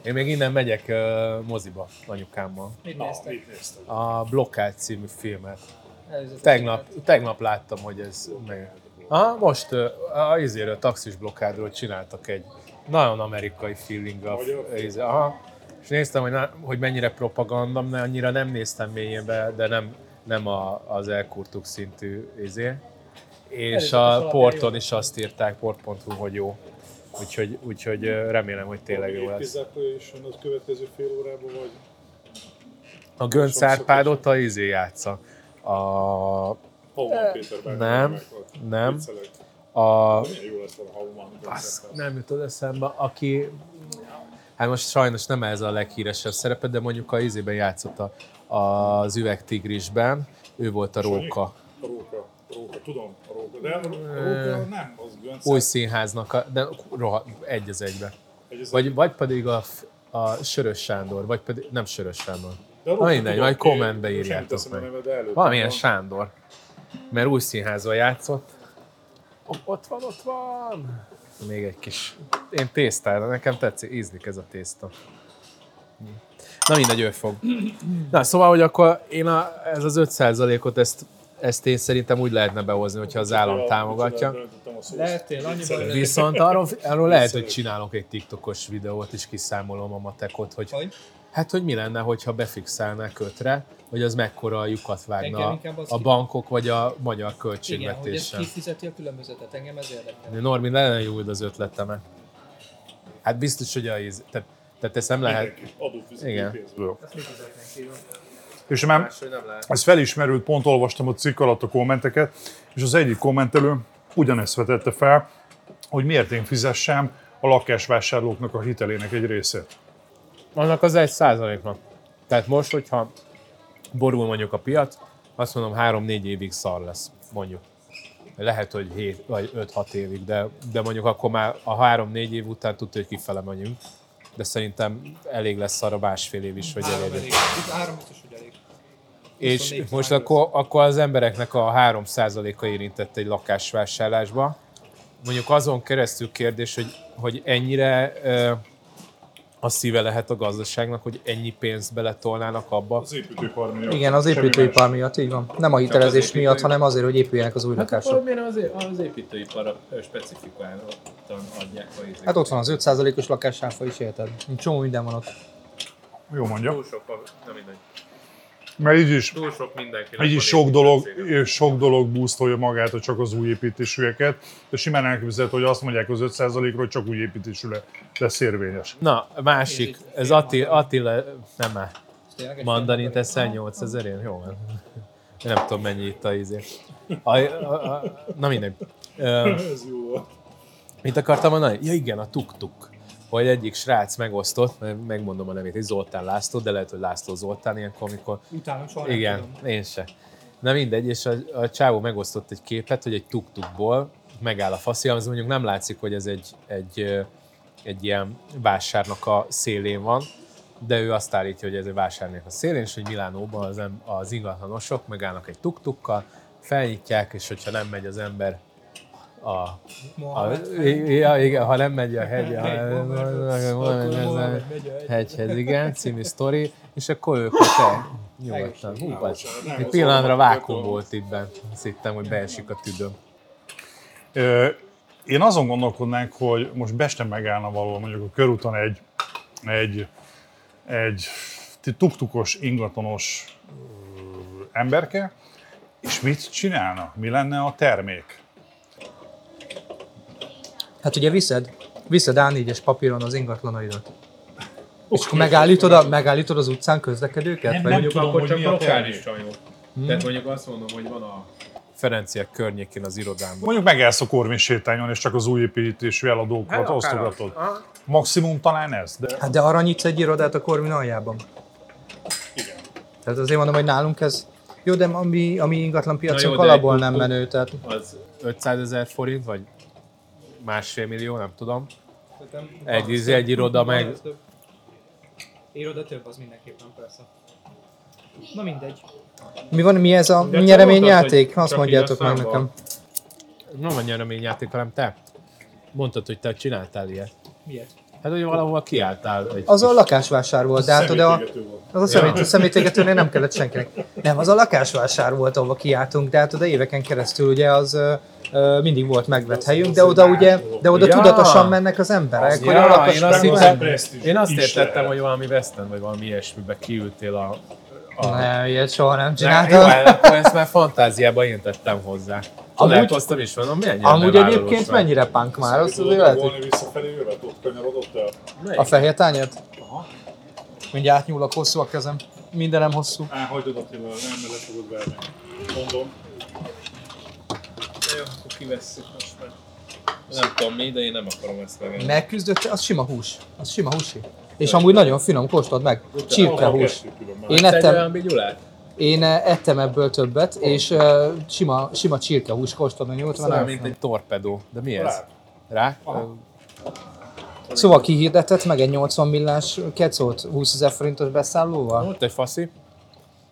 Én még innen megyek uh, moziba anyukámmal. Mit néztek? mit? A Blokkád című filmet. Tegnap, tegnap láttam, hogy ez meg... Aha, most uh, a izéről, a taxis blokkádról csináltak egy nagyon amerikai feeling a izé, aha, és néztem, hogy, na, hogy mennyire propaganda, mert annyira nem néztem mélyébe, de nem, nem a, az elkurtuk szintű izé. És Előzetes a porton is azt írták, port.hu, hogy jó. Úgyhogy, úgyhogy remélem, hogy tényleg jó lesz. is jön a következő fél órában, vagy? A Gönc Árpádot a izé játsza. A... Hauman Péter Nem, nem. Viccelek. A... Azt nem jutott eszembe, aki... Hát most sajnos nem ez a leghíresebb szerepe, de mondjuk a izében játszott a, az üvegtigrisben, ő volt a Róka. A Róka. Róka, tudom, a Róka. De a Róka nem, az Gönc. Új színháznak, a, de roha, egy az egybe. Egy az Vagy, vagy pedig a, a Sörös Sándor, vagy pedig nem Sörös Sándor. De Na mindegy, majd kommentbe írjátok meg. neve, Valamilyen. Sándor. Mert új színházban játszott. Ott van, ott van. Még egy kis... Én tésztára, nekem tetszik, ízlik ez a tészta. Na mindegy, ő fog. Na, szóval, hogy akkor én a, ez az 5%-ot, ezt, ezt én szerintem úgy lehetne behozni, hogyha az állam támogatja. Lehettél annyiban. Viszont arról, arról lehet, hogy csinálok egy TikTokos videót, és kiszámolom a matekot, hogy Hogy? hát, hogy mi lenne, hogyha befixálnák kötre, hogy az mekkora lyukat vágna a, bankok vagy a magyar Igen, hogy ez költségvetésen. kifizeti a különbözetet, engem ez érdekel. De Normin, le ne nyújd az ötletemet. Hát biztos, hogy a íz... Tehát, tehát ezt nem lehet... Adófizető pénzből. Ezt ki? És már Máshogy nem lehet. ez felismerült, pont olvastam a cikk alatt a kommenteket, és az egyik kommentelő ugyanezt vetette fel, hogy miért én fizessem a lakásvásárlóknak a hitelének egy részét. Annak az egy százaléknak. Tehát most, hogyha borul mondjuk a piac, azt mondom 3-4 évig szar lesz, mondjuk. Lehet, hogy 7 vagy 5-6 évig, de, de mondjuk akkor már a 3-4 év után tudja, hogy kifele megyünk. De szerintem elég lesz arra másfél év is, hogy. Itt három biztos. És 24 most akkor, akkor az embereknek a 3%-a érintett egy lakásvásárlásba. Mondjuk azon keresztül kérdés, hogy, hogy ennyire ö, a szíve lehet a gazdaságnak, hogy ennyi pénzt beletolnának abba. Az építőipar miatt. Igen, az építőipar miatt, így van. Nem a hitelezés miatt, hanem azért, hogy épüljenek az új Hát akkor lakások. miért az, az építőipar specifikáltan adják a izéket? Hát ott van az 5%-os lakásáfa is, érted? Csomó minden van ott. Jó mondja. Túl sok, a- nem mindegy. Mert így is, Túl sok mindenkinek így is sok dolog, sok dolog boostolja magát, hogy csak az új építésűeket. De simán elképzelhető, hogy azt mondják az 5%-ról, hogy csak új építésű le- lesz érvényes. Na, másik, ez Attila, Attila nem már. Tényleg egy Mandarin fél teszel 8000 én? Jó van. Én nem tudom mennyi itt a izé. A, a, a, na mindegy. Ö, Ez jó volt. mit akartam mondani? Ja igen, a tuk-tuk. Hogy egyik srác megosztott, mert megmondom a nevét, egy Zoltán László, de lehet, hogy László Zoltán ilyenkor, amikor Utána soha igen, tudom. én se. Na mindegy, és a, a csávó megosztott egy képet, hogy egy tuk-tukból megáll a faszi, az mondjuk nem látszik, hogy ez egy, egy, egy ilyen vásárnak a szélén van, de ő azt állítja, hogy ez egy vásárnak a szélén, és hogy Milánóban az, az ingatlanosok megállnak egy tuk-tukkal, felnyitják, és hogyha nem megy az ember a, a, ja, igen, ha nem megy a hegy, a, a, hegyhez, igen, című sztori, és akkor ők ott el, nyugodtan. Hú, egy pillanatra vákum volt itt bent. Azt hittem, hogy beesik a tüdőm. Én azon gondolkodnánk, hogy most Besten megállna valahol mondjuk a körúton egy, egy, egy tuktukos, ingatlanos emberke, és mit csinálna? Mi lenne a termék? Hát ugye viszed, viszed A4-es papíron az ingatlanaidat. És akkor megállítod, a, megállítod az utcán közlekedőket? Nem, vagy nem mondjuk tudom, hogy mi a termék. csajok. Tehát mondjuk azt mondom, hogy van a Ferenciek környékén az irodámban. Mondjuk megállsz a Korvin sétányon, és csak az új építésű eladókat osztogatod. Maximum talán ez, de Hát de arra nyitsz egy irodát a Korvin aljában. igen. Tehát azért mondom, hogy nálunk ez... Jó, de ami, ami ingatlan piacon alapból nem menő, tehát... Az 500 ezer forint, vagy másfél millió, nem tudom. Egy, izé, egy iroda meg... Iroda több, az mindenképpen persze. Na mindegy. Mi van, mi ez a De nyereményjáték? Azt mondjátok meg nekem. Nem a nyereményjáték, hanem te. Mondtad, hogy te csináltál ilyet. Miért? Hát, hogy valahol kiálltál egy Az a lakásvásár volt, de hát oda a, az a szemét, szemétégetőnél nem kellett senkinek. Nem, az a lakásvásár volt, ahova kiálltunk, de hát oda éveken keresztül ugye az ö, mindig volt megvett helyünk, de oda ugye, de oda Ja. tudatosan mennek az emberek, hogy a Ja, lakas én azt, az hittem, én azt értettem, hogy valami West End, vagy valami ilyesmibe kiültél a... a... Nem, ilyet soha nem Ne, jó, csináltam. hát akkor ezt már fantáziába én tettem hozzá. Találkoztam is, mondom, milyen Amúgy egyébként mennyire punk már, azt azért lehet, hogy visszafelé jövet, ott vagy? a fehér tányért? Mindjárt átnyúlok, hosszú a kezem. Mindenem hosszú. Á, hagyd oda Attila, nem, mert le fogod verni. Mondom. Jó, akkor kivesszük most már. Nem tudom mi, de én nem akarom ezt megenni. Megküzdött, az sima hús. Az sima húsi. És amúgy nagyon finom, kóstold meg. Csirkehús. Én ettem, én ettem ebből többet, és uh, sima, sima csirkehús kóstold meg nyújtva. Olyan, nagyon mint egy torpedó. De mi ez? Rák. Rák? Szóval kihirdetett meg egy 80 millás kecót 20 ezer forintos beszállóval? Volt egy faszi.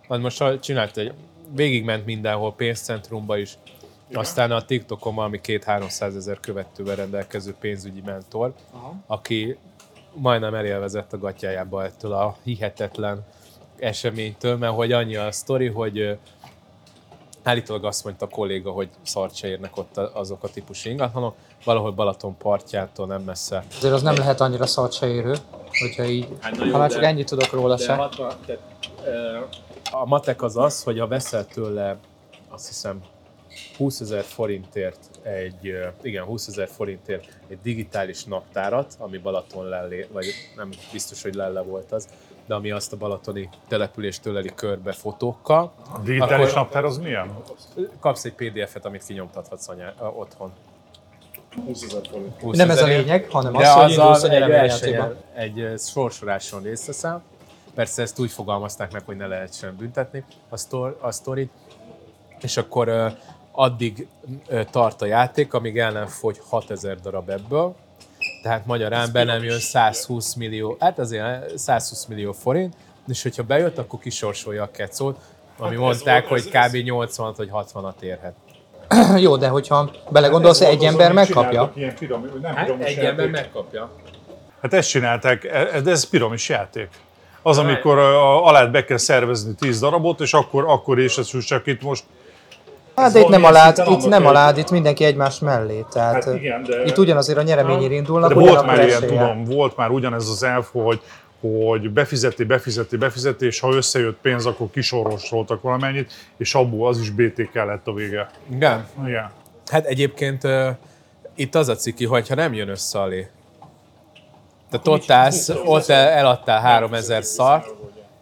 Hát most csinált egy, végigment mindenhol, pénzcentrumba is. Aztán a TikTokon valami két-háromszáz ezer követővel rendelkező pénzügyi mentor, Aha. aki majdnem elélvezett a gatyájába ettől a hihetetlen eseménytől, mert hogy annyi a sztori, hogy ö, állítólag azt mondta a kolléga, hogy szart se érnek ott a- azok a típusú ingatlanok, valahol Balaton partjától nem messze. Azért az nem lehet annyira szart se érő, hogyha így, Hát ha már de- csak ennyit tudok róla De se. hatvan, tehát, ö, a matek az az, hogy ha veszel tőle, azt hiszem, 20 ezer forintért egy, igen, 20 ezer forintért egy digitális naptárat, ami Balaton lellé, vagy nem biztos, hogy lelle volt az, de ami azt a balatoni települést töleli körbe fotókkal, A digitális Akkor- naptár az milyen? kapsz egy PDF-et, amit kinyomtathatsz anyá, otthon. 20 ezer forint. 20 Nem ez a lényeg, hanem De az, hogy indulsz egy versenyen, egy ö, sorsoráson részt veszel. Persze ezt úgy fogalmazták meg, hogy ne lehessen büntetni a, sztor, a sztorit. És akkor addig tart a játék, amíg el nem fogy 6000 darab ebből. Tehát magyarán be nem jön 120 millió, hát azért 120 millió forint, és hogyha bejött, akkor kisorsolja a kecót, ami ez mondták, volt- hogy ez- kb. 80 vagy 60-at érhet. Jó, de hogyha belegondolsz, Ez egy volt az, ember megkapja. Ilyen piramis, nem Hát piramis egy játék. ember megkapja. Hát ezt csinálták, e- de ez piramis játék. Az, amikor a, alád be kell szervezni 10 darabot, és akkor, akkor és ez csak itt most Hát de itt nem alád, itt nem alád, itt mindenki egymás mellé. Tehát Hát igen, de- itt ugyanazért a nyereményért indulnak, De volt már ilyen, tudom, volt már ugyanez az elf, hogy, hogy befizeti, befizeti, befizeti, és ha összejött pénz, akkor kisoroltak valamennyit, és abból az is BTK lett a vége. Igen. Igen. Hát egyébként uh, itt az a ciki, hogy ha nem jön össze alé. Tehát ott állsz, ott el, eladtál 3000 szart,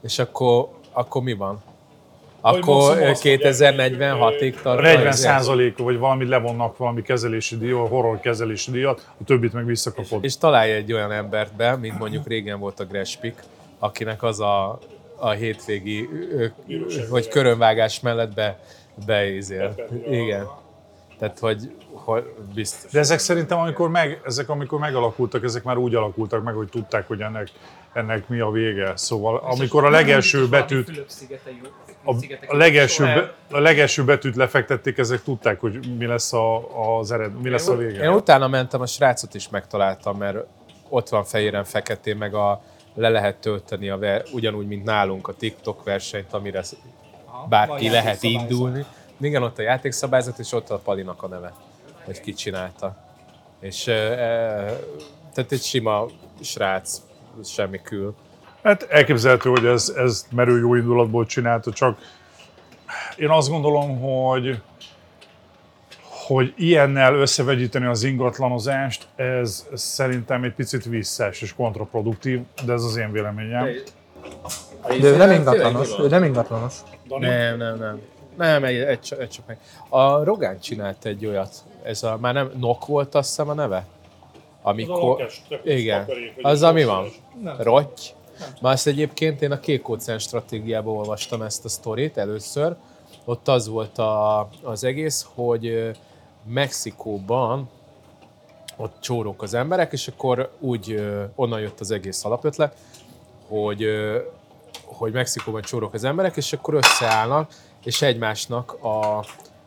és akkor, akkor mi van? Akkor maximum ö, azt mondják, 2046-ig tart. a 40 izé. százalék, vagy valami levonnak valami kezelési díjat, horror kezelési díjat, a többit meg visszakapod. És találj egy olyan embert be, mint mondjuk régen volt a Grespik, akinek az a, a hétvégi, elé. körönvágás mellett be, beizél. Bepedül. Igen. Tehát, hogy, hogy biztos. De ezek szerintem, amikor, meg, ezek, amikor megalakultak, ezek már úgy alakultak meg, hogy tudták, hogy ennek, ennek mi a vége. Szóval amikor a legelső betűt, a, a, legelső, a legelső betűt lefektették, ezek tudták, hogy mi lesz a, az ered, mi lesz a Én vége. utána mentem, a srácot is megtaláltam, mert ott van fehéren feketén, meg a le lehet tölteni a ver, ugyanúgy, mint nálunk a TikTok versenyt, amire bárki lehet indulni. Igen, ott a játékszabályzat, és ott a Palinak a neve, hogy ki csinálta. És e, e, tehát egy sima srác, semmi kül. Hát elképzelhető, hogy ez, ez merő jó indulatból csinálta, csak én azt gondolom, hogy hogy ilyennel összevegyíteni az ingatlanozást, ez, szerintem egy picit visszás és kontraproduktív, de ez az én véleményem. De ő nem ingatlanos, ő nem ingatlanos. Nem, nem, nem. Nem, egy, egy, csak- egy csak meg. A Rogán csinált egy olyat, ez a, már nem, Nok volt azt hiszem a neve? Az a Amikor, lakás, takarék, igen, az ami van. Nem. Rotty. Ma ezt egyébként én a Kék óceán stratégiában olvastam ezt a sztorit először. Ott az volt a, az egész, hogy Mexikóban ott csórók az emberek, és akkor úgy onnan jött az egész alapötlet, hogy, hogy Mexikóban csórók az emberek, és akkor összeállnak, és egymásnak a,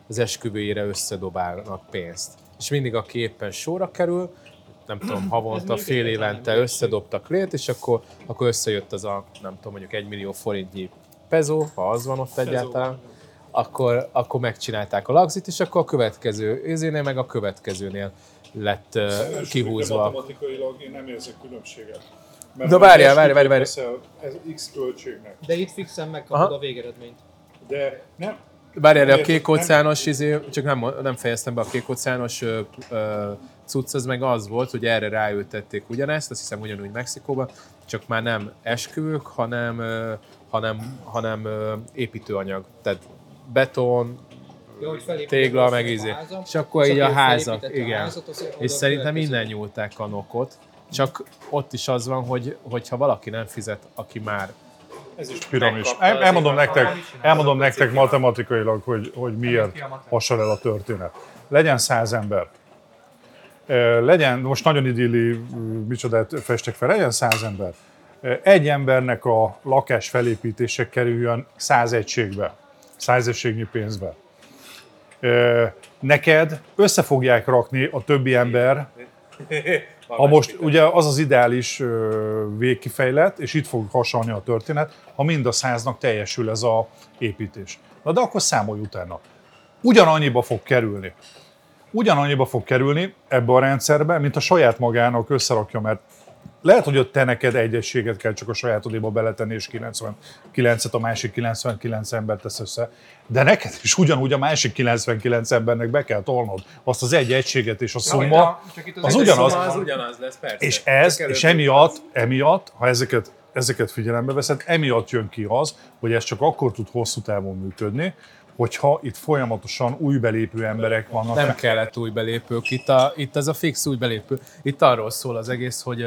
az esküvőjére összedobálnak pénzt. És mindig, aki éppen sorra kerül, nem tudom, havonta, fél évente összedobtak lét, és akkor, akkor összejött az a, nem tudom, mondjuk egy millió forintnyi pezó, ha az van ott egyáltalán, akkor, akkor megcsinálták a lagzit, és akkor a következő ézénél, meg a következőnél lett Elsősorban kihúzva. Matematikailag én nem érzek különbséget. Mert De várjál, várjál, várjál, veszel, Ez X költségnek. De itt fixen megkapod Aha. a végeredményt. De nem, Várjál, de a kék óceános, izé, csak nem, nem fejeztem be, a kék óceános cucc, az meg az volt, hogy erre ráültették ugyanezt, azt hiszem ugyanúgy Mexikóban, csak már nem esküvők, hanem, hanem, hanem építőanyag. Tehát beton, hogy felépítetted tégla, meg izé. És akkor így a házak, felépítette a igen. házat, És szerintem innen nyúlták a nokot, csak ott is az van, hogy hogyha valaki nem fizet, aki már ez is Piramis. El, elmondom nektek, elmondom nektek matematikailag, hogy, hogy miért hasonl el a történet. Legyen száz ember. Legyen, most nagyon idilli, micsodát festek fel, legyen száz ember. Egy embernek a lakás felépítése kerüljön száz egységbe, száz egységnyi pénzbe. Neked össze fogják rakni a többi ember, ha most ugye az az ideális végkifejlet, és itt fog hasonlni a történet, ha mind a száznak teljesül ez a építés. Na de akkor számolj utána. Ugyanannyiba fog kerülni. Ugyanannyiba fog kerülni ebbe a rendszerbe, mint a saját magának összerakja, mert lehet, hogy ott te neked egy egységet kell csak a sajátodéba beletenni, és 99-et a másik 99 embert tesz össze, de neked is ugyanúgy a másik 99 embernek be kell tolnod azt az egy egységet, és a szumma, az egy ugyanaz. szumma az ugyanaz lesz, persze. és ez, és emiatt, emiatt, ha ezeket, ezeket figyelembe veszed, emiatt jön ki az, hogy ez csak akkor tud hosszú távon működni, hogyha itt folyamatosan új belépő emberek vannak. Nem kellett új belépők, itt, a, itt ez a fix új belépő. Itt arról szól az egész, hogy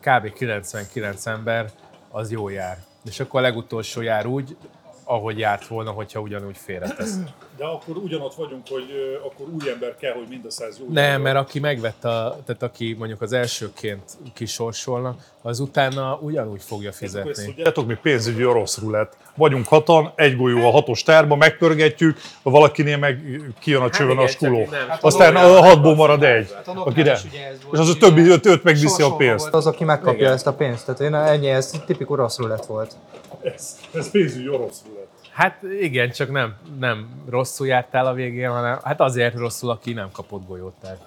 kb. 99 ember az jó jár. És akkor a legutolsó jár úgy, ahogy járt volna, hogyha ugyanúgy félretesz. De akkor ugyanott vagyunk, hogy akkor új ember kell, hogy mind a száz jó. Nem, mert aki megvette, a, tehát aki mondjuk az elsőként kisorsolna, az utána ugyanúgy fogja fizetni. Tudjátok, mi pénzügyi orosz rulett. Vagyunk hatan, egy golyó a hatos tárba, megpörgetjük, valakinél meg kijön a csövön a skuló. Hát Aztán a hatból marad egy. Hát Akire. És az a többi öt, öt megviszi a pénzt. Az, aki megkapja ezt a pénzt. Tehát én ennyi, ez tipik orosz rulett volt. ez, ez pénzügyi orosz rulett. Hát igen, csak nem, nem rosszul jártál a végén, hanem hát azért rosszul, aki nem kapott golyót. Tehát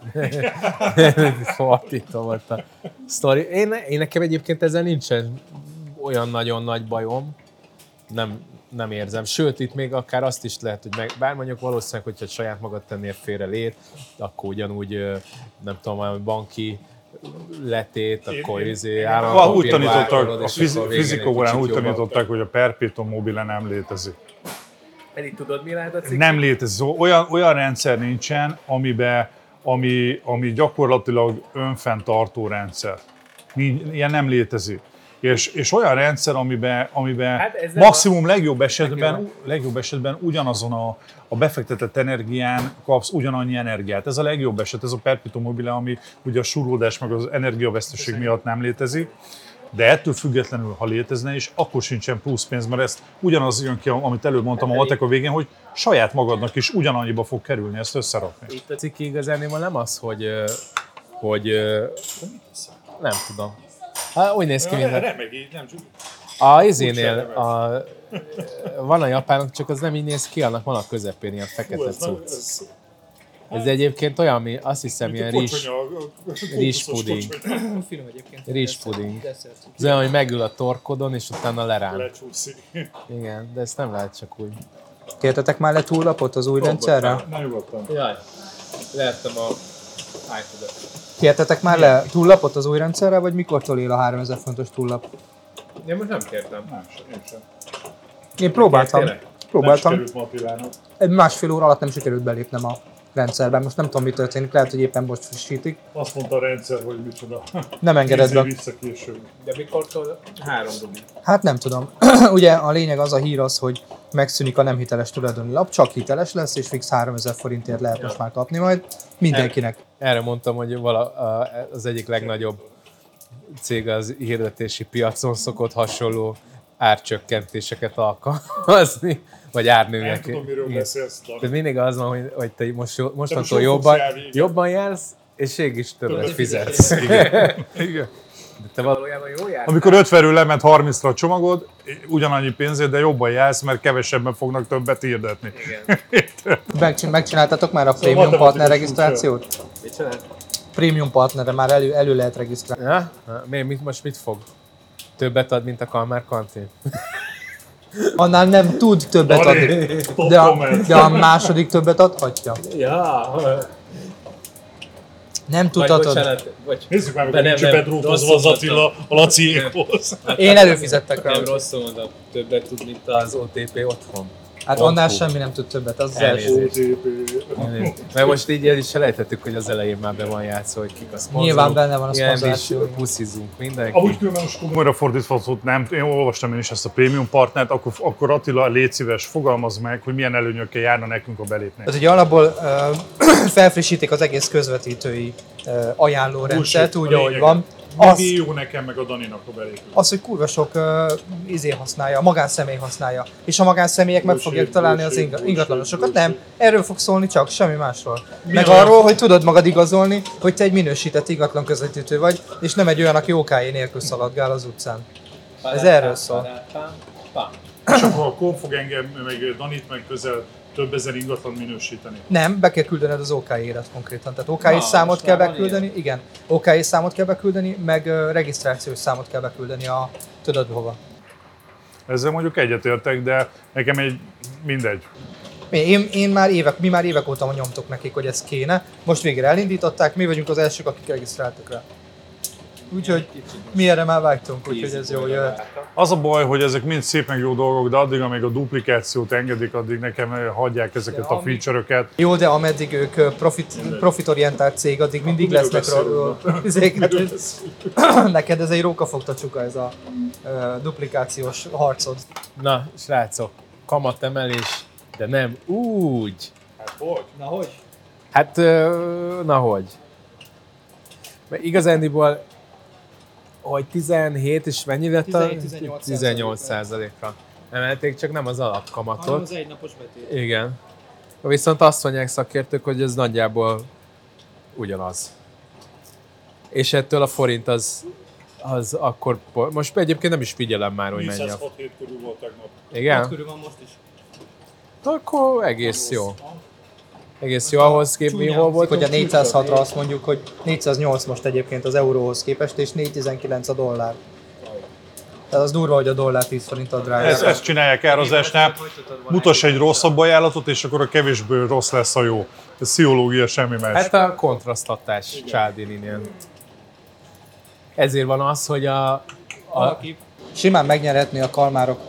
fordítva volt a sztori. Én, én nekem egyébként ezzel nincsen olyan nagyon nagy bajom. Nem, nem érzem. Sőt, itt még akár azt is lehet, hogy meg, bár mondjuk valószínűleg, hogyha saját magad tennél félre lét, akkor ugyanúgy, nem tudom, valami banki letét, akkor izé Val, úgy tanítottak, a és fizi- akkor végén egy fizika órán kicsit úgy tanították, hogy a perpetuum mobile nem létezik. Pedig tudod, mi lehet a cikk? Nem létezik. Olyan, olyan rendszer nincsen, amiben, ami, ami gyakorlatilag önfenntartó rendszer. Ilyen nem létezik. És, és olyan rendszer, amiben, amiben Hát maximum legjobb esetben, legjobb esetben ugyanazon a, a befektetett energián kapsz ugyanannyi energiát. Ez a legjobb eset, ez a perpetuum mobile, ami ugye a súrlódás meg az energiaveszteség miatt nem létezik. De ettől függetlenül, ha létezne is, akkor sincsen plusz pénz, mert ezt ugyanaz jön ki, amit előbb mondtam a matek a végén, hogy saját magadnak is ugyanannyiba fog kerülni ezt összerakni. Itt a cikk igazániból nem az, hogy, hogy nem tudom. Hát úgy néz ki, mint Nem, meg így, nem csak. a izénél, a, van a japánok, csak az nem így néz ki, annak van a közepén ilyen fekete Hú, ez, na- cucc. ez, Ez egyébként olyan, mi azt hiszem, ilyen rizs, rizspuding. Finom egyébként. rizspuding. Ez olyan, hogy megül a torkodon, és utána lerán. Lecsúszik. Igen, de ezt nem lehet csak úgy. Kértetek már le túllapot az új rendszerre? Na nyugodtan. Jaj, lehettem a iPad-et. Kértetek már le túllapot az új rendszerre, vagy mikortól él a 3000 fontos túllap? Én most nem kértem. Nem, én sem. Én próbáltam. Nem Próbáltam. sikerült ma a. Egy másfél óra alatt nem sikerült belépnem a rendszerben. Most nem tudom, mi történik. Lehet, hogy éppen most frissítik. Azt mondta a rendszer, hogy micsoda. Nem engedett be. vissza később. De mikortól? Három rubli. Hát nem tudom. Ugye a lényeg az a hír az, hogy megszűnik a nem hiteles tulajdoni lap, csak hiteles lesz, és fix 3000 forintért lehet most már kapni majd mindenkinek. Erre mondtam, hogy vala, az egyik legnagyobb cég az hirdetési piacon szokott hasonló árcsökkentéseket alkalmazni, vagy Nem árnőnek. tudom, miről Igen. beszélsz, De mindig az van, hogy, hogy te most, jó- mostantól jobban, igen. jobban jársz, és mégis többet Többet fizetsz. Igen. De te valójában jól jársz. Amikor 50-ről lement 30-ra a csomagod, ugyanannyi pénzért, de jobban jársz, mert kevesebben fognak többet hirdetni. Megcsin- Megcsináltatok már a Premium matematikus Partner regisztrációt? Mit csinál? Premium Partnerre már elő, elő lehet regisztrálni. Ja? Miért, mit, most mit fog? Többet ad, mint a Kalmár kantin? Annál nem tud többet adni. De a, de a második többet adhatja. Ja, Nem tudhatod. Nézzük már, hogy bedrótozva rosszul az Attila a Laciékhoz. Én előfizettek rá. nem rosszul mondom, többet tud, mint az OTP otthon. Hát Pont annál hú. semmi nem tud többet, az Elnézést. Mert most így el is selejtettük, hogy az elején már be van játszva, hogy kik a szponzorok. Nyilván benne van a szponzoráció, puszizunk mindenki. Amúgy különben most komoly. Komolyra fordítva szót nem, én olvastam én is ezt a prémium partnert, akkor, akkor Attila, légy szíves, fogalmazd meg, hogy milyen előnyökkel járna nekünk a belépnek. Ez ugye alapból uh, felfrissítik az egész közvetítői uh, ajánlórendszert, úgy ahogy van. Az... Jó nekem meg a Daninak a belépő. az, hogy kurva sok uh, izé használja, magánszemély használja. És a magánszemélyek meg fogják találni az inga- ingatlanosokat. Nem, erről fog szólni csak, semmi másról. Meg olyan? arról, hogy tudod magad igazolni, hogy te egy minősített ingatlan közvetítő vagy, és nem egy olyan, aki okáé nélkül szaladgál az utcán. Ez erről szól. És akkor a fog engem, meg Danit, meg közel több ezer ingatlan minősíteni. Nem, be kell küldened az OKI-ret konkrétan. Tehát OKI számot kell beküldeni, igen. OKI számot kell beküldeni, meg regisztrációs számot kell beküldeni a tudod hova. Ezzel mondjuk egyetértek, de nekem egy mindegy. Mi- Én, én már évek, mi már évek óta nyomtuk nekik, hogy ez kéne. Most végre elindították, mi vagyunk az elsők, akik regisztráltak rá. Úgyhogy mi erre már vágytunk, úgyhogy ez jó jöhet. Az a baj, hogy ezek mind szép meg jó dolgok, de addig, amíg a duplikációt engedik, addig nekem eh, hagyják ezeket a feature-öket. Jó, de ameddig ők ö, profit, profitorientált cég, addig mindig miről lesznek beszélünk? Neked ez egy rókafogta csuka, ez a ö, duplikációs harcod. Na, srácok, kamatemelés, de nem úgy. Hát hogy? Na hogy? Hát, na hogy? Mert igazándiból, hogy 17 és mennyi lett a... 17-18 18 százalékra. Emelték, csak nem az Hanem alapkamatot. az egynapos betét. Igen. Viszont azt mondják szakértők, hogy ez nagyjából ugyanaz. És ettől a forint az, az akkor... Most egyébként nem is figyelem már, hogy mennyi a... 406 hét körül volt tegnap. Igen? Körül van most is. Akkor egész jó. Egész jó ahhoz képest, mi hol voltunk. Hogy a 406-ra azt mondjuk, hogy 408 most egyébként az euróhoz képest, és 419 a dollár. Tehát az durva, hogy a dollár 10 forinttal drága. Ezt, ezt csinálják árazásnál, mutass egy rosszabb ajánlatot, és akkor a kevésbé rossz lesz a jó. Ez pszichológia, semmi más. Hát a kontraszthatás Csádininél. Ezért van az, hogy a, a Simán megnyerhetné a kalmárok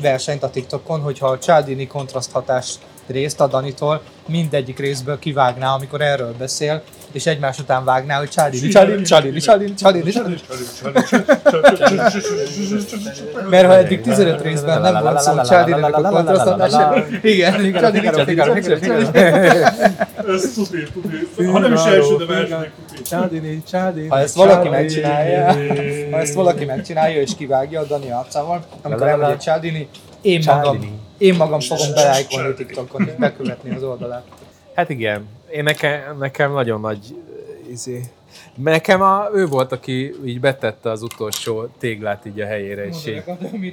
versenyt a TikTokon, hogyha a Csádini kontraszt hatás részt a Danitól mindegyik részből kivágná, amikor erről beszél, és egymás után vágná, hogy Csádini, Csádini, Csádini, Csádini, Csádini, Csádini. Mert ha eddig 15 részben nem volt szó Csádininek a kontrasztadásról, igen, igen, Csádini, Csádini, Csádini, Csádini. Ez tuti, tuti. Ha nem is első, de második. Csádini, csádini. Ha ezt valaki megcsinálja, ha ezt valaki megcsinálja és kivágja a Dani arcával, amikor elmegy egy Csádini, én magam, én magam fogom belájkolni TikTokon és bekövetni az oldalát. Hát igen, én nekem, nekem nagyon nagy izé. Nekem a, ő volt, aki így betette az utolsó téglát így a helyére, és így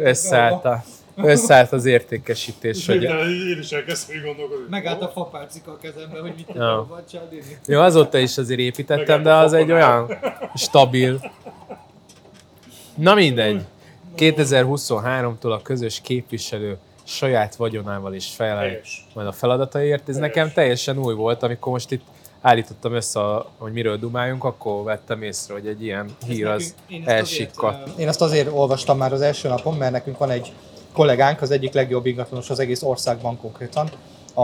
összeállt, a, összeállt az értékesítés. Hogy, Igen, én is elkezdtem így gondolkodni. Megállt a fapálcika a kezembe, hogy mit tudom, Csádini. jó, azóta is azért építettem, de az egy olyan stabil. Na mindegy. 2023-tól a közös képviselő saját vagyonával is felel Helyes. majd a feladataiért. Ez nekem teljesen új volt, amikor most itt állítottam össze, a- hogy miről dumáljunk, akkor vettem észre, hogy egy ilyen hír az elsikkadt. Én azt azért olvastam már az első napon, mert nekünk van egy kollégánk, az egyik legjobb ingatlanos az egész országban konkrétan, a,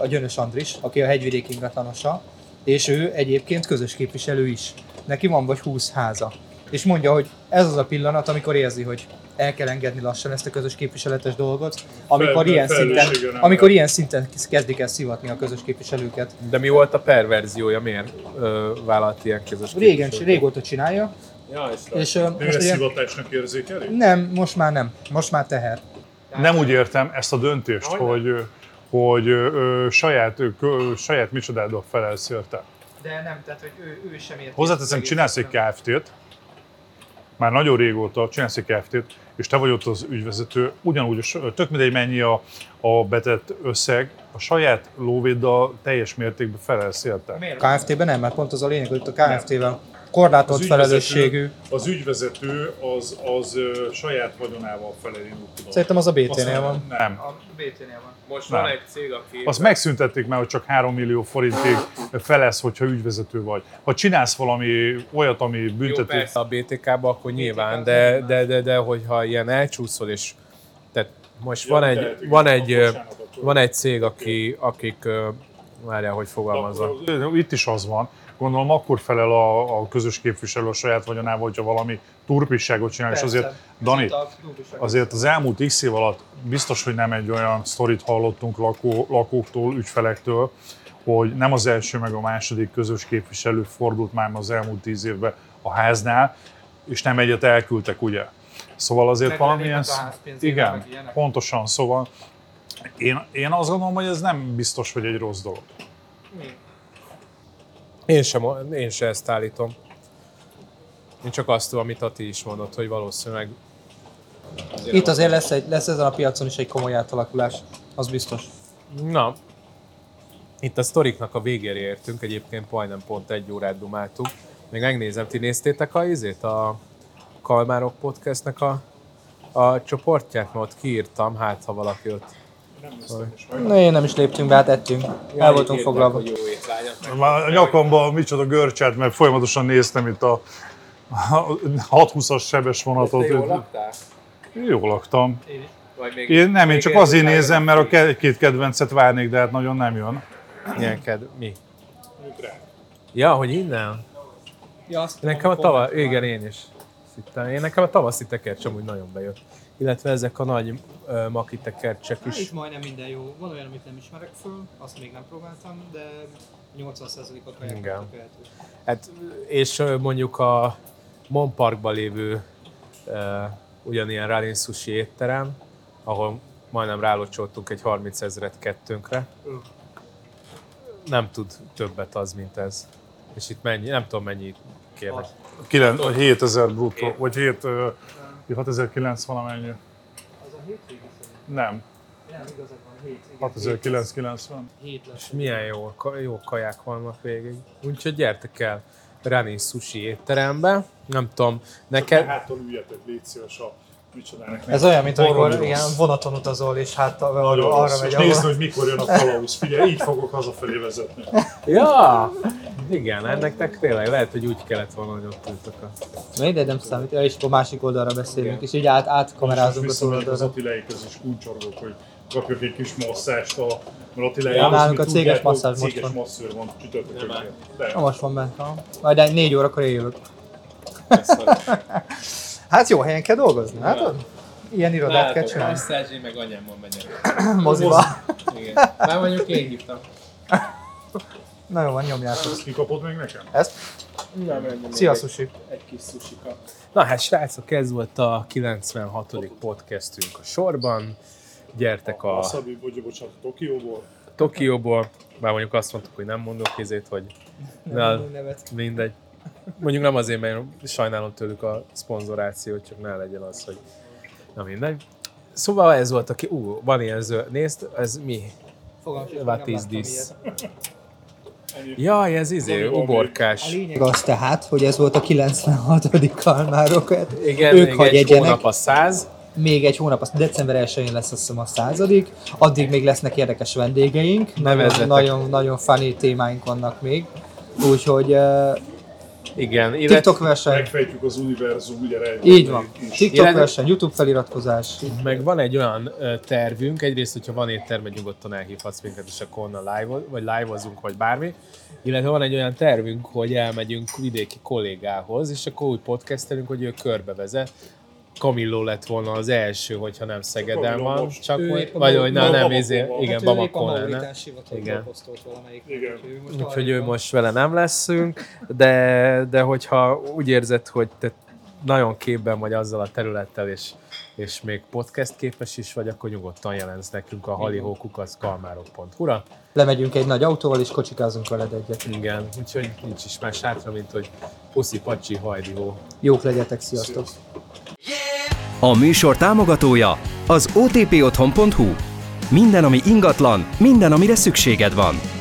a Gyönös Andris, aki a hegyvidék ingatlanosa, és ő egyébként közös képviselő is. Neki van vagy 20 háza. És mondja, hogy ez az a pillanat, amikor érzi, hogy el kell engedni lassan ezt a közös képviseletes dolgot, amikor Fel- ilyen szinten, nem amikor ilyen szinten kezdik el szivatni a közös képviselőket. De mi volt a perverziója? Miért ö, vállalt ilyen közös Régen, régóta csinálja, Ja, és ö, Ő most ezt szivatásnak érzékeli? nem, most már nem, most már teher. Nem úgy értem ezt a döntést, hogy, hogy ö, saját, ö, saját micsodáddal felelsz érte. De nem, tehát hogy ő, ő sem ért. Hozzáteszem, csinálsz egy Kft-t, már nagyon régóta csinálsz egy Kft-t, és te vagy ott az ügyvezető, ugyanúgy, tök mindegy mennyi a, a betett összeg, a saját lóvéddal teljes mértékben felelsz érte. KFT-ben nem, mert pont az a lényeg, hogy itt a KFT-vel korlátolt felelősségű. az ügyvezető az, az ö, saját vagyonával felel, tudom. Szerintem az a BT-nél van. Nem. A BT-nél van. Most Nem. van egy cég, aki... Azt megszüntették már, hogy csak 3 millió forintig felelsz, hogyha ügyvezető vagy. Ha csinálsz valami olyat, ami Jó, büntető, persze a BTK-ba, akkor nyilván, de, de, de, de, hogyha ilyen elcsúszol, és tehát most van egy, tehát igen, van egy, ö, bocsánat, akkor- van egy cég, aki, akik, várjál, hogy fogalmazza. Itt is az van. Gondolom akkor felel a, a közös képviselő a saját vagyonával, hogyha valami turpisságot csinál, és azért, Dani, azért az elmúlt x év alatt biztos, hogy nem egy olyan sztorit hallottunk lakó, lakóktól, ügyfelektől, hogy nem az első meg a második közös képviselő fordult már az elmúlt tíz évben a háznál, és nem egyet elküldtek, ugye? Szóval azért valamilyen... Igen, pontosan, szóval én, én azt gondolom, hogy ez nem biztos, hogy egy rossz dolog. Én sem, én sem ezt állítom. Én csak azt tudom, amit Ati is mondott, hogy valószínűleg Itt azért lesz, egy, lesz ezen a piacon is egy komoly átalakulás, az biztos. Na, itt a sztoriknak a végére értünk, egyébként majdnem pont egy órát dumáltuk. Még megnézem, ti néztétek a izét, a Kalmárok Podcastnek a, a csoportját, mert ott kiírtam, hát ha valaki ott. Na, én nem is léptünk be, hát ettünk. El voltunk foglalva. Már a nyakamban micsoda görcset, mert folyamatosan néztem itt a, a 620-as sebes vonatot. Te jól laktál? Jól laktam. Vagy még Én nem, én még csak egy azért nézem, mert a ke- két kedvencet várnék, de hát nagyon nem jön. Milyen ked... Mi? Ja, hogy innen? Ja, azt Nekem a tava... Igen, én is. Szittem. Én nekem a tavaszi tekercs amúgy nagyon bejött. Illetve ezek a nagy uh, maki tekercsek Hát is. Itt majdnem minden jó. Van olyan, amit nem ismerek föl, azt még nem próbáltam, de 80%-a kaják Igen. tökéletes. Hát, és ö, mondjuk a Mon Parkban lévő uh, ugyanilyen Ralin Sushi étterem, ahol majdnem rálocsoltunk egy 30 ezeret kettőnkre. Nem tud többet az, mint ez. És itt mennyi, nem tudom mennyi kérlek. 9, vagy 7000 bruttó, vagy 7, ö, 6009 valamennyi. Az a hétvégi. Nem, Nem, igazad van, hét. igen, 6990. Hét lesz. És milyen jó, jó kaják vannak végig. Úgyhogy gyertek el Rani Sushi étterembe. Nem tudom, neked... Hátul üljetek, légy szíves a micsodának. Ez olyan, mint amikor ilyen vonaton utazol, és hát arra, rossz. megy, És nézd, hogy mikor jön a kalauz. Figyelj, így fogok hazafelé vezetni. Ja! Igen, ennek tényleg lehet, hogy úgy kellett volna, hogy ott ültök a... Na, de nem számít, és akkor másik oldalra beszélünk, és így át, átkamerázunk a Visszamegyek az túloldalra. Attiláikhoz és kulcsorgok, hogy kapjak egy kis masszást a mert Attila Ja, nálunk a céges tudjátok, masszázs most Céges van. masszőr van csütörtökön. Most van bent. ha. Majd egy négy órakor én jövök. Hát jó helyen kell dolgozni, látod? Ilyen irodát kell csinálni. masszázs, én meg anyámmal megyek. Moziba. Igen. Már mondjuk én hívtam. Na jó van, nyomjátok. Ezt kikapod meg nekem? Ezt? Szia, Sushi. Egy kis susika. Na hát srácok, ez volt a 96. podcastünk a sorban. Gyertek a Wasabi, vagy bocsánat, Tokióból. Tokióból. Bár mondjuk azt mondtuk, hogy nem mondok kézét, hogy Na, mindegy. Mondjuk nem azért, mert sajnálom tőlük a szponzorációt, csak ne legyen az, hogy na mindegy. Szóval ez volt, aki, ú, van ilyen zöld, nézd, ez mi? Fogalmam sincs, What is this? Jaj, ez izé, Valami- A uborkás. lényeg az tehát, hogy ez volt a 96. kalmárokat. Igen, ők még ha egy hónap a száz. Még egy hónap, az december 1-én lesz azt hiszem a századik. Addig még lesznek érdekes vendégeink. Nagyon, nagyon, nagyon funny témáink vannak még. Úgyhogy uh, Igen, illetve TikTok verseny, Megfejtjük az univerzum ugye rejtőjét így van. is. TikTok Illetve- verseny, YouTube feliratkozás. meg van egy olyan tervünk, egyrészt, hogyha van étterme, nyugodtan elhívhatsz minket, és akkor onnan live vagy live-ozunk, vagy bármi. Illetve van egy olyan tervünk, hogy elmegyünk vidéki kollégához, és akkor úgy podcastelünk, hogy ő körbevezet. Kamilló lett volna az első, hogyha nem Szegeden van, most. csak Ő vagy, hogy na, nem, izé, igen, Hát Bamakon lenne. Igen. Igen. Úgyhogy ő most vele nem leszünk, de, de hogyha úgy érzed, hogy te nagyon képben vagy azzal a területtel, és, és még podcast képes is vagy, akkor nyugodtan jelensz nekünk a halihókukaszkalmárok.hu-ra. Lemegyünk egy nagy autóval, és kocsikázunk veled egyet. Igen, úgyhogy nincs is más hátra, mint hogy puszi, pacsi, hajdihó. Jók legyetek, sziasztok! A műsor támogatója az otpotthon.hu. Minden, ami ingatlan, minden, amire szükséged van.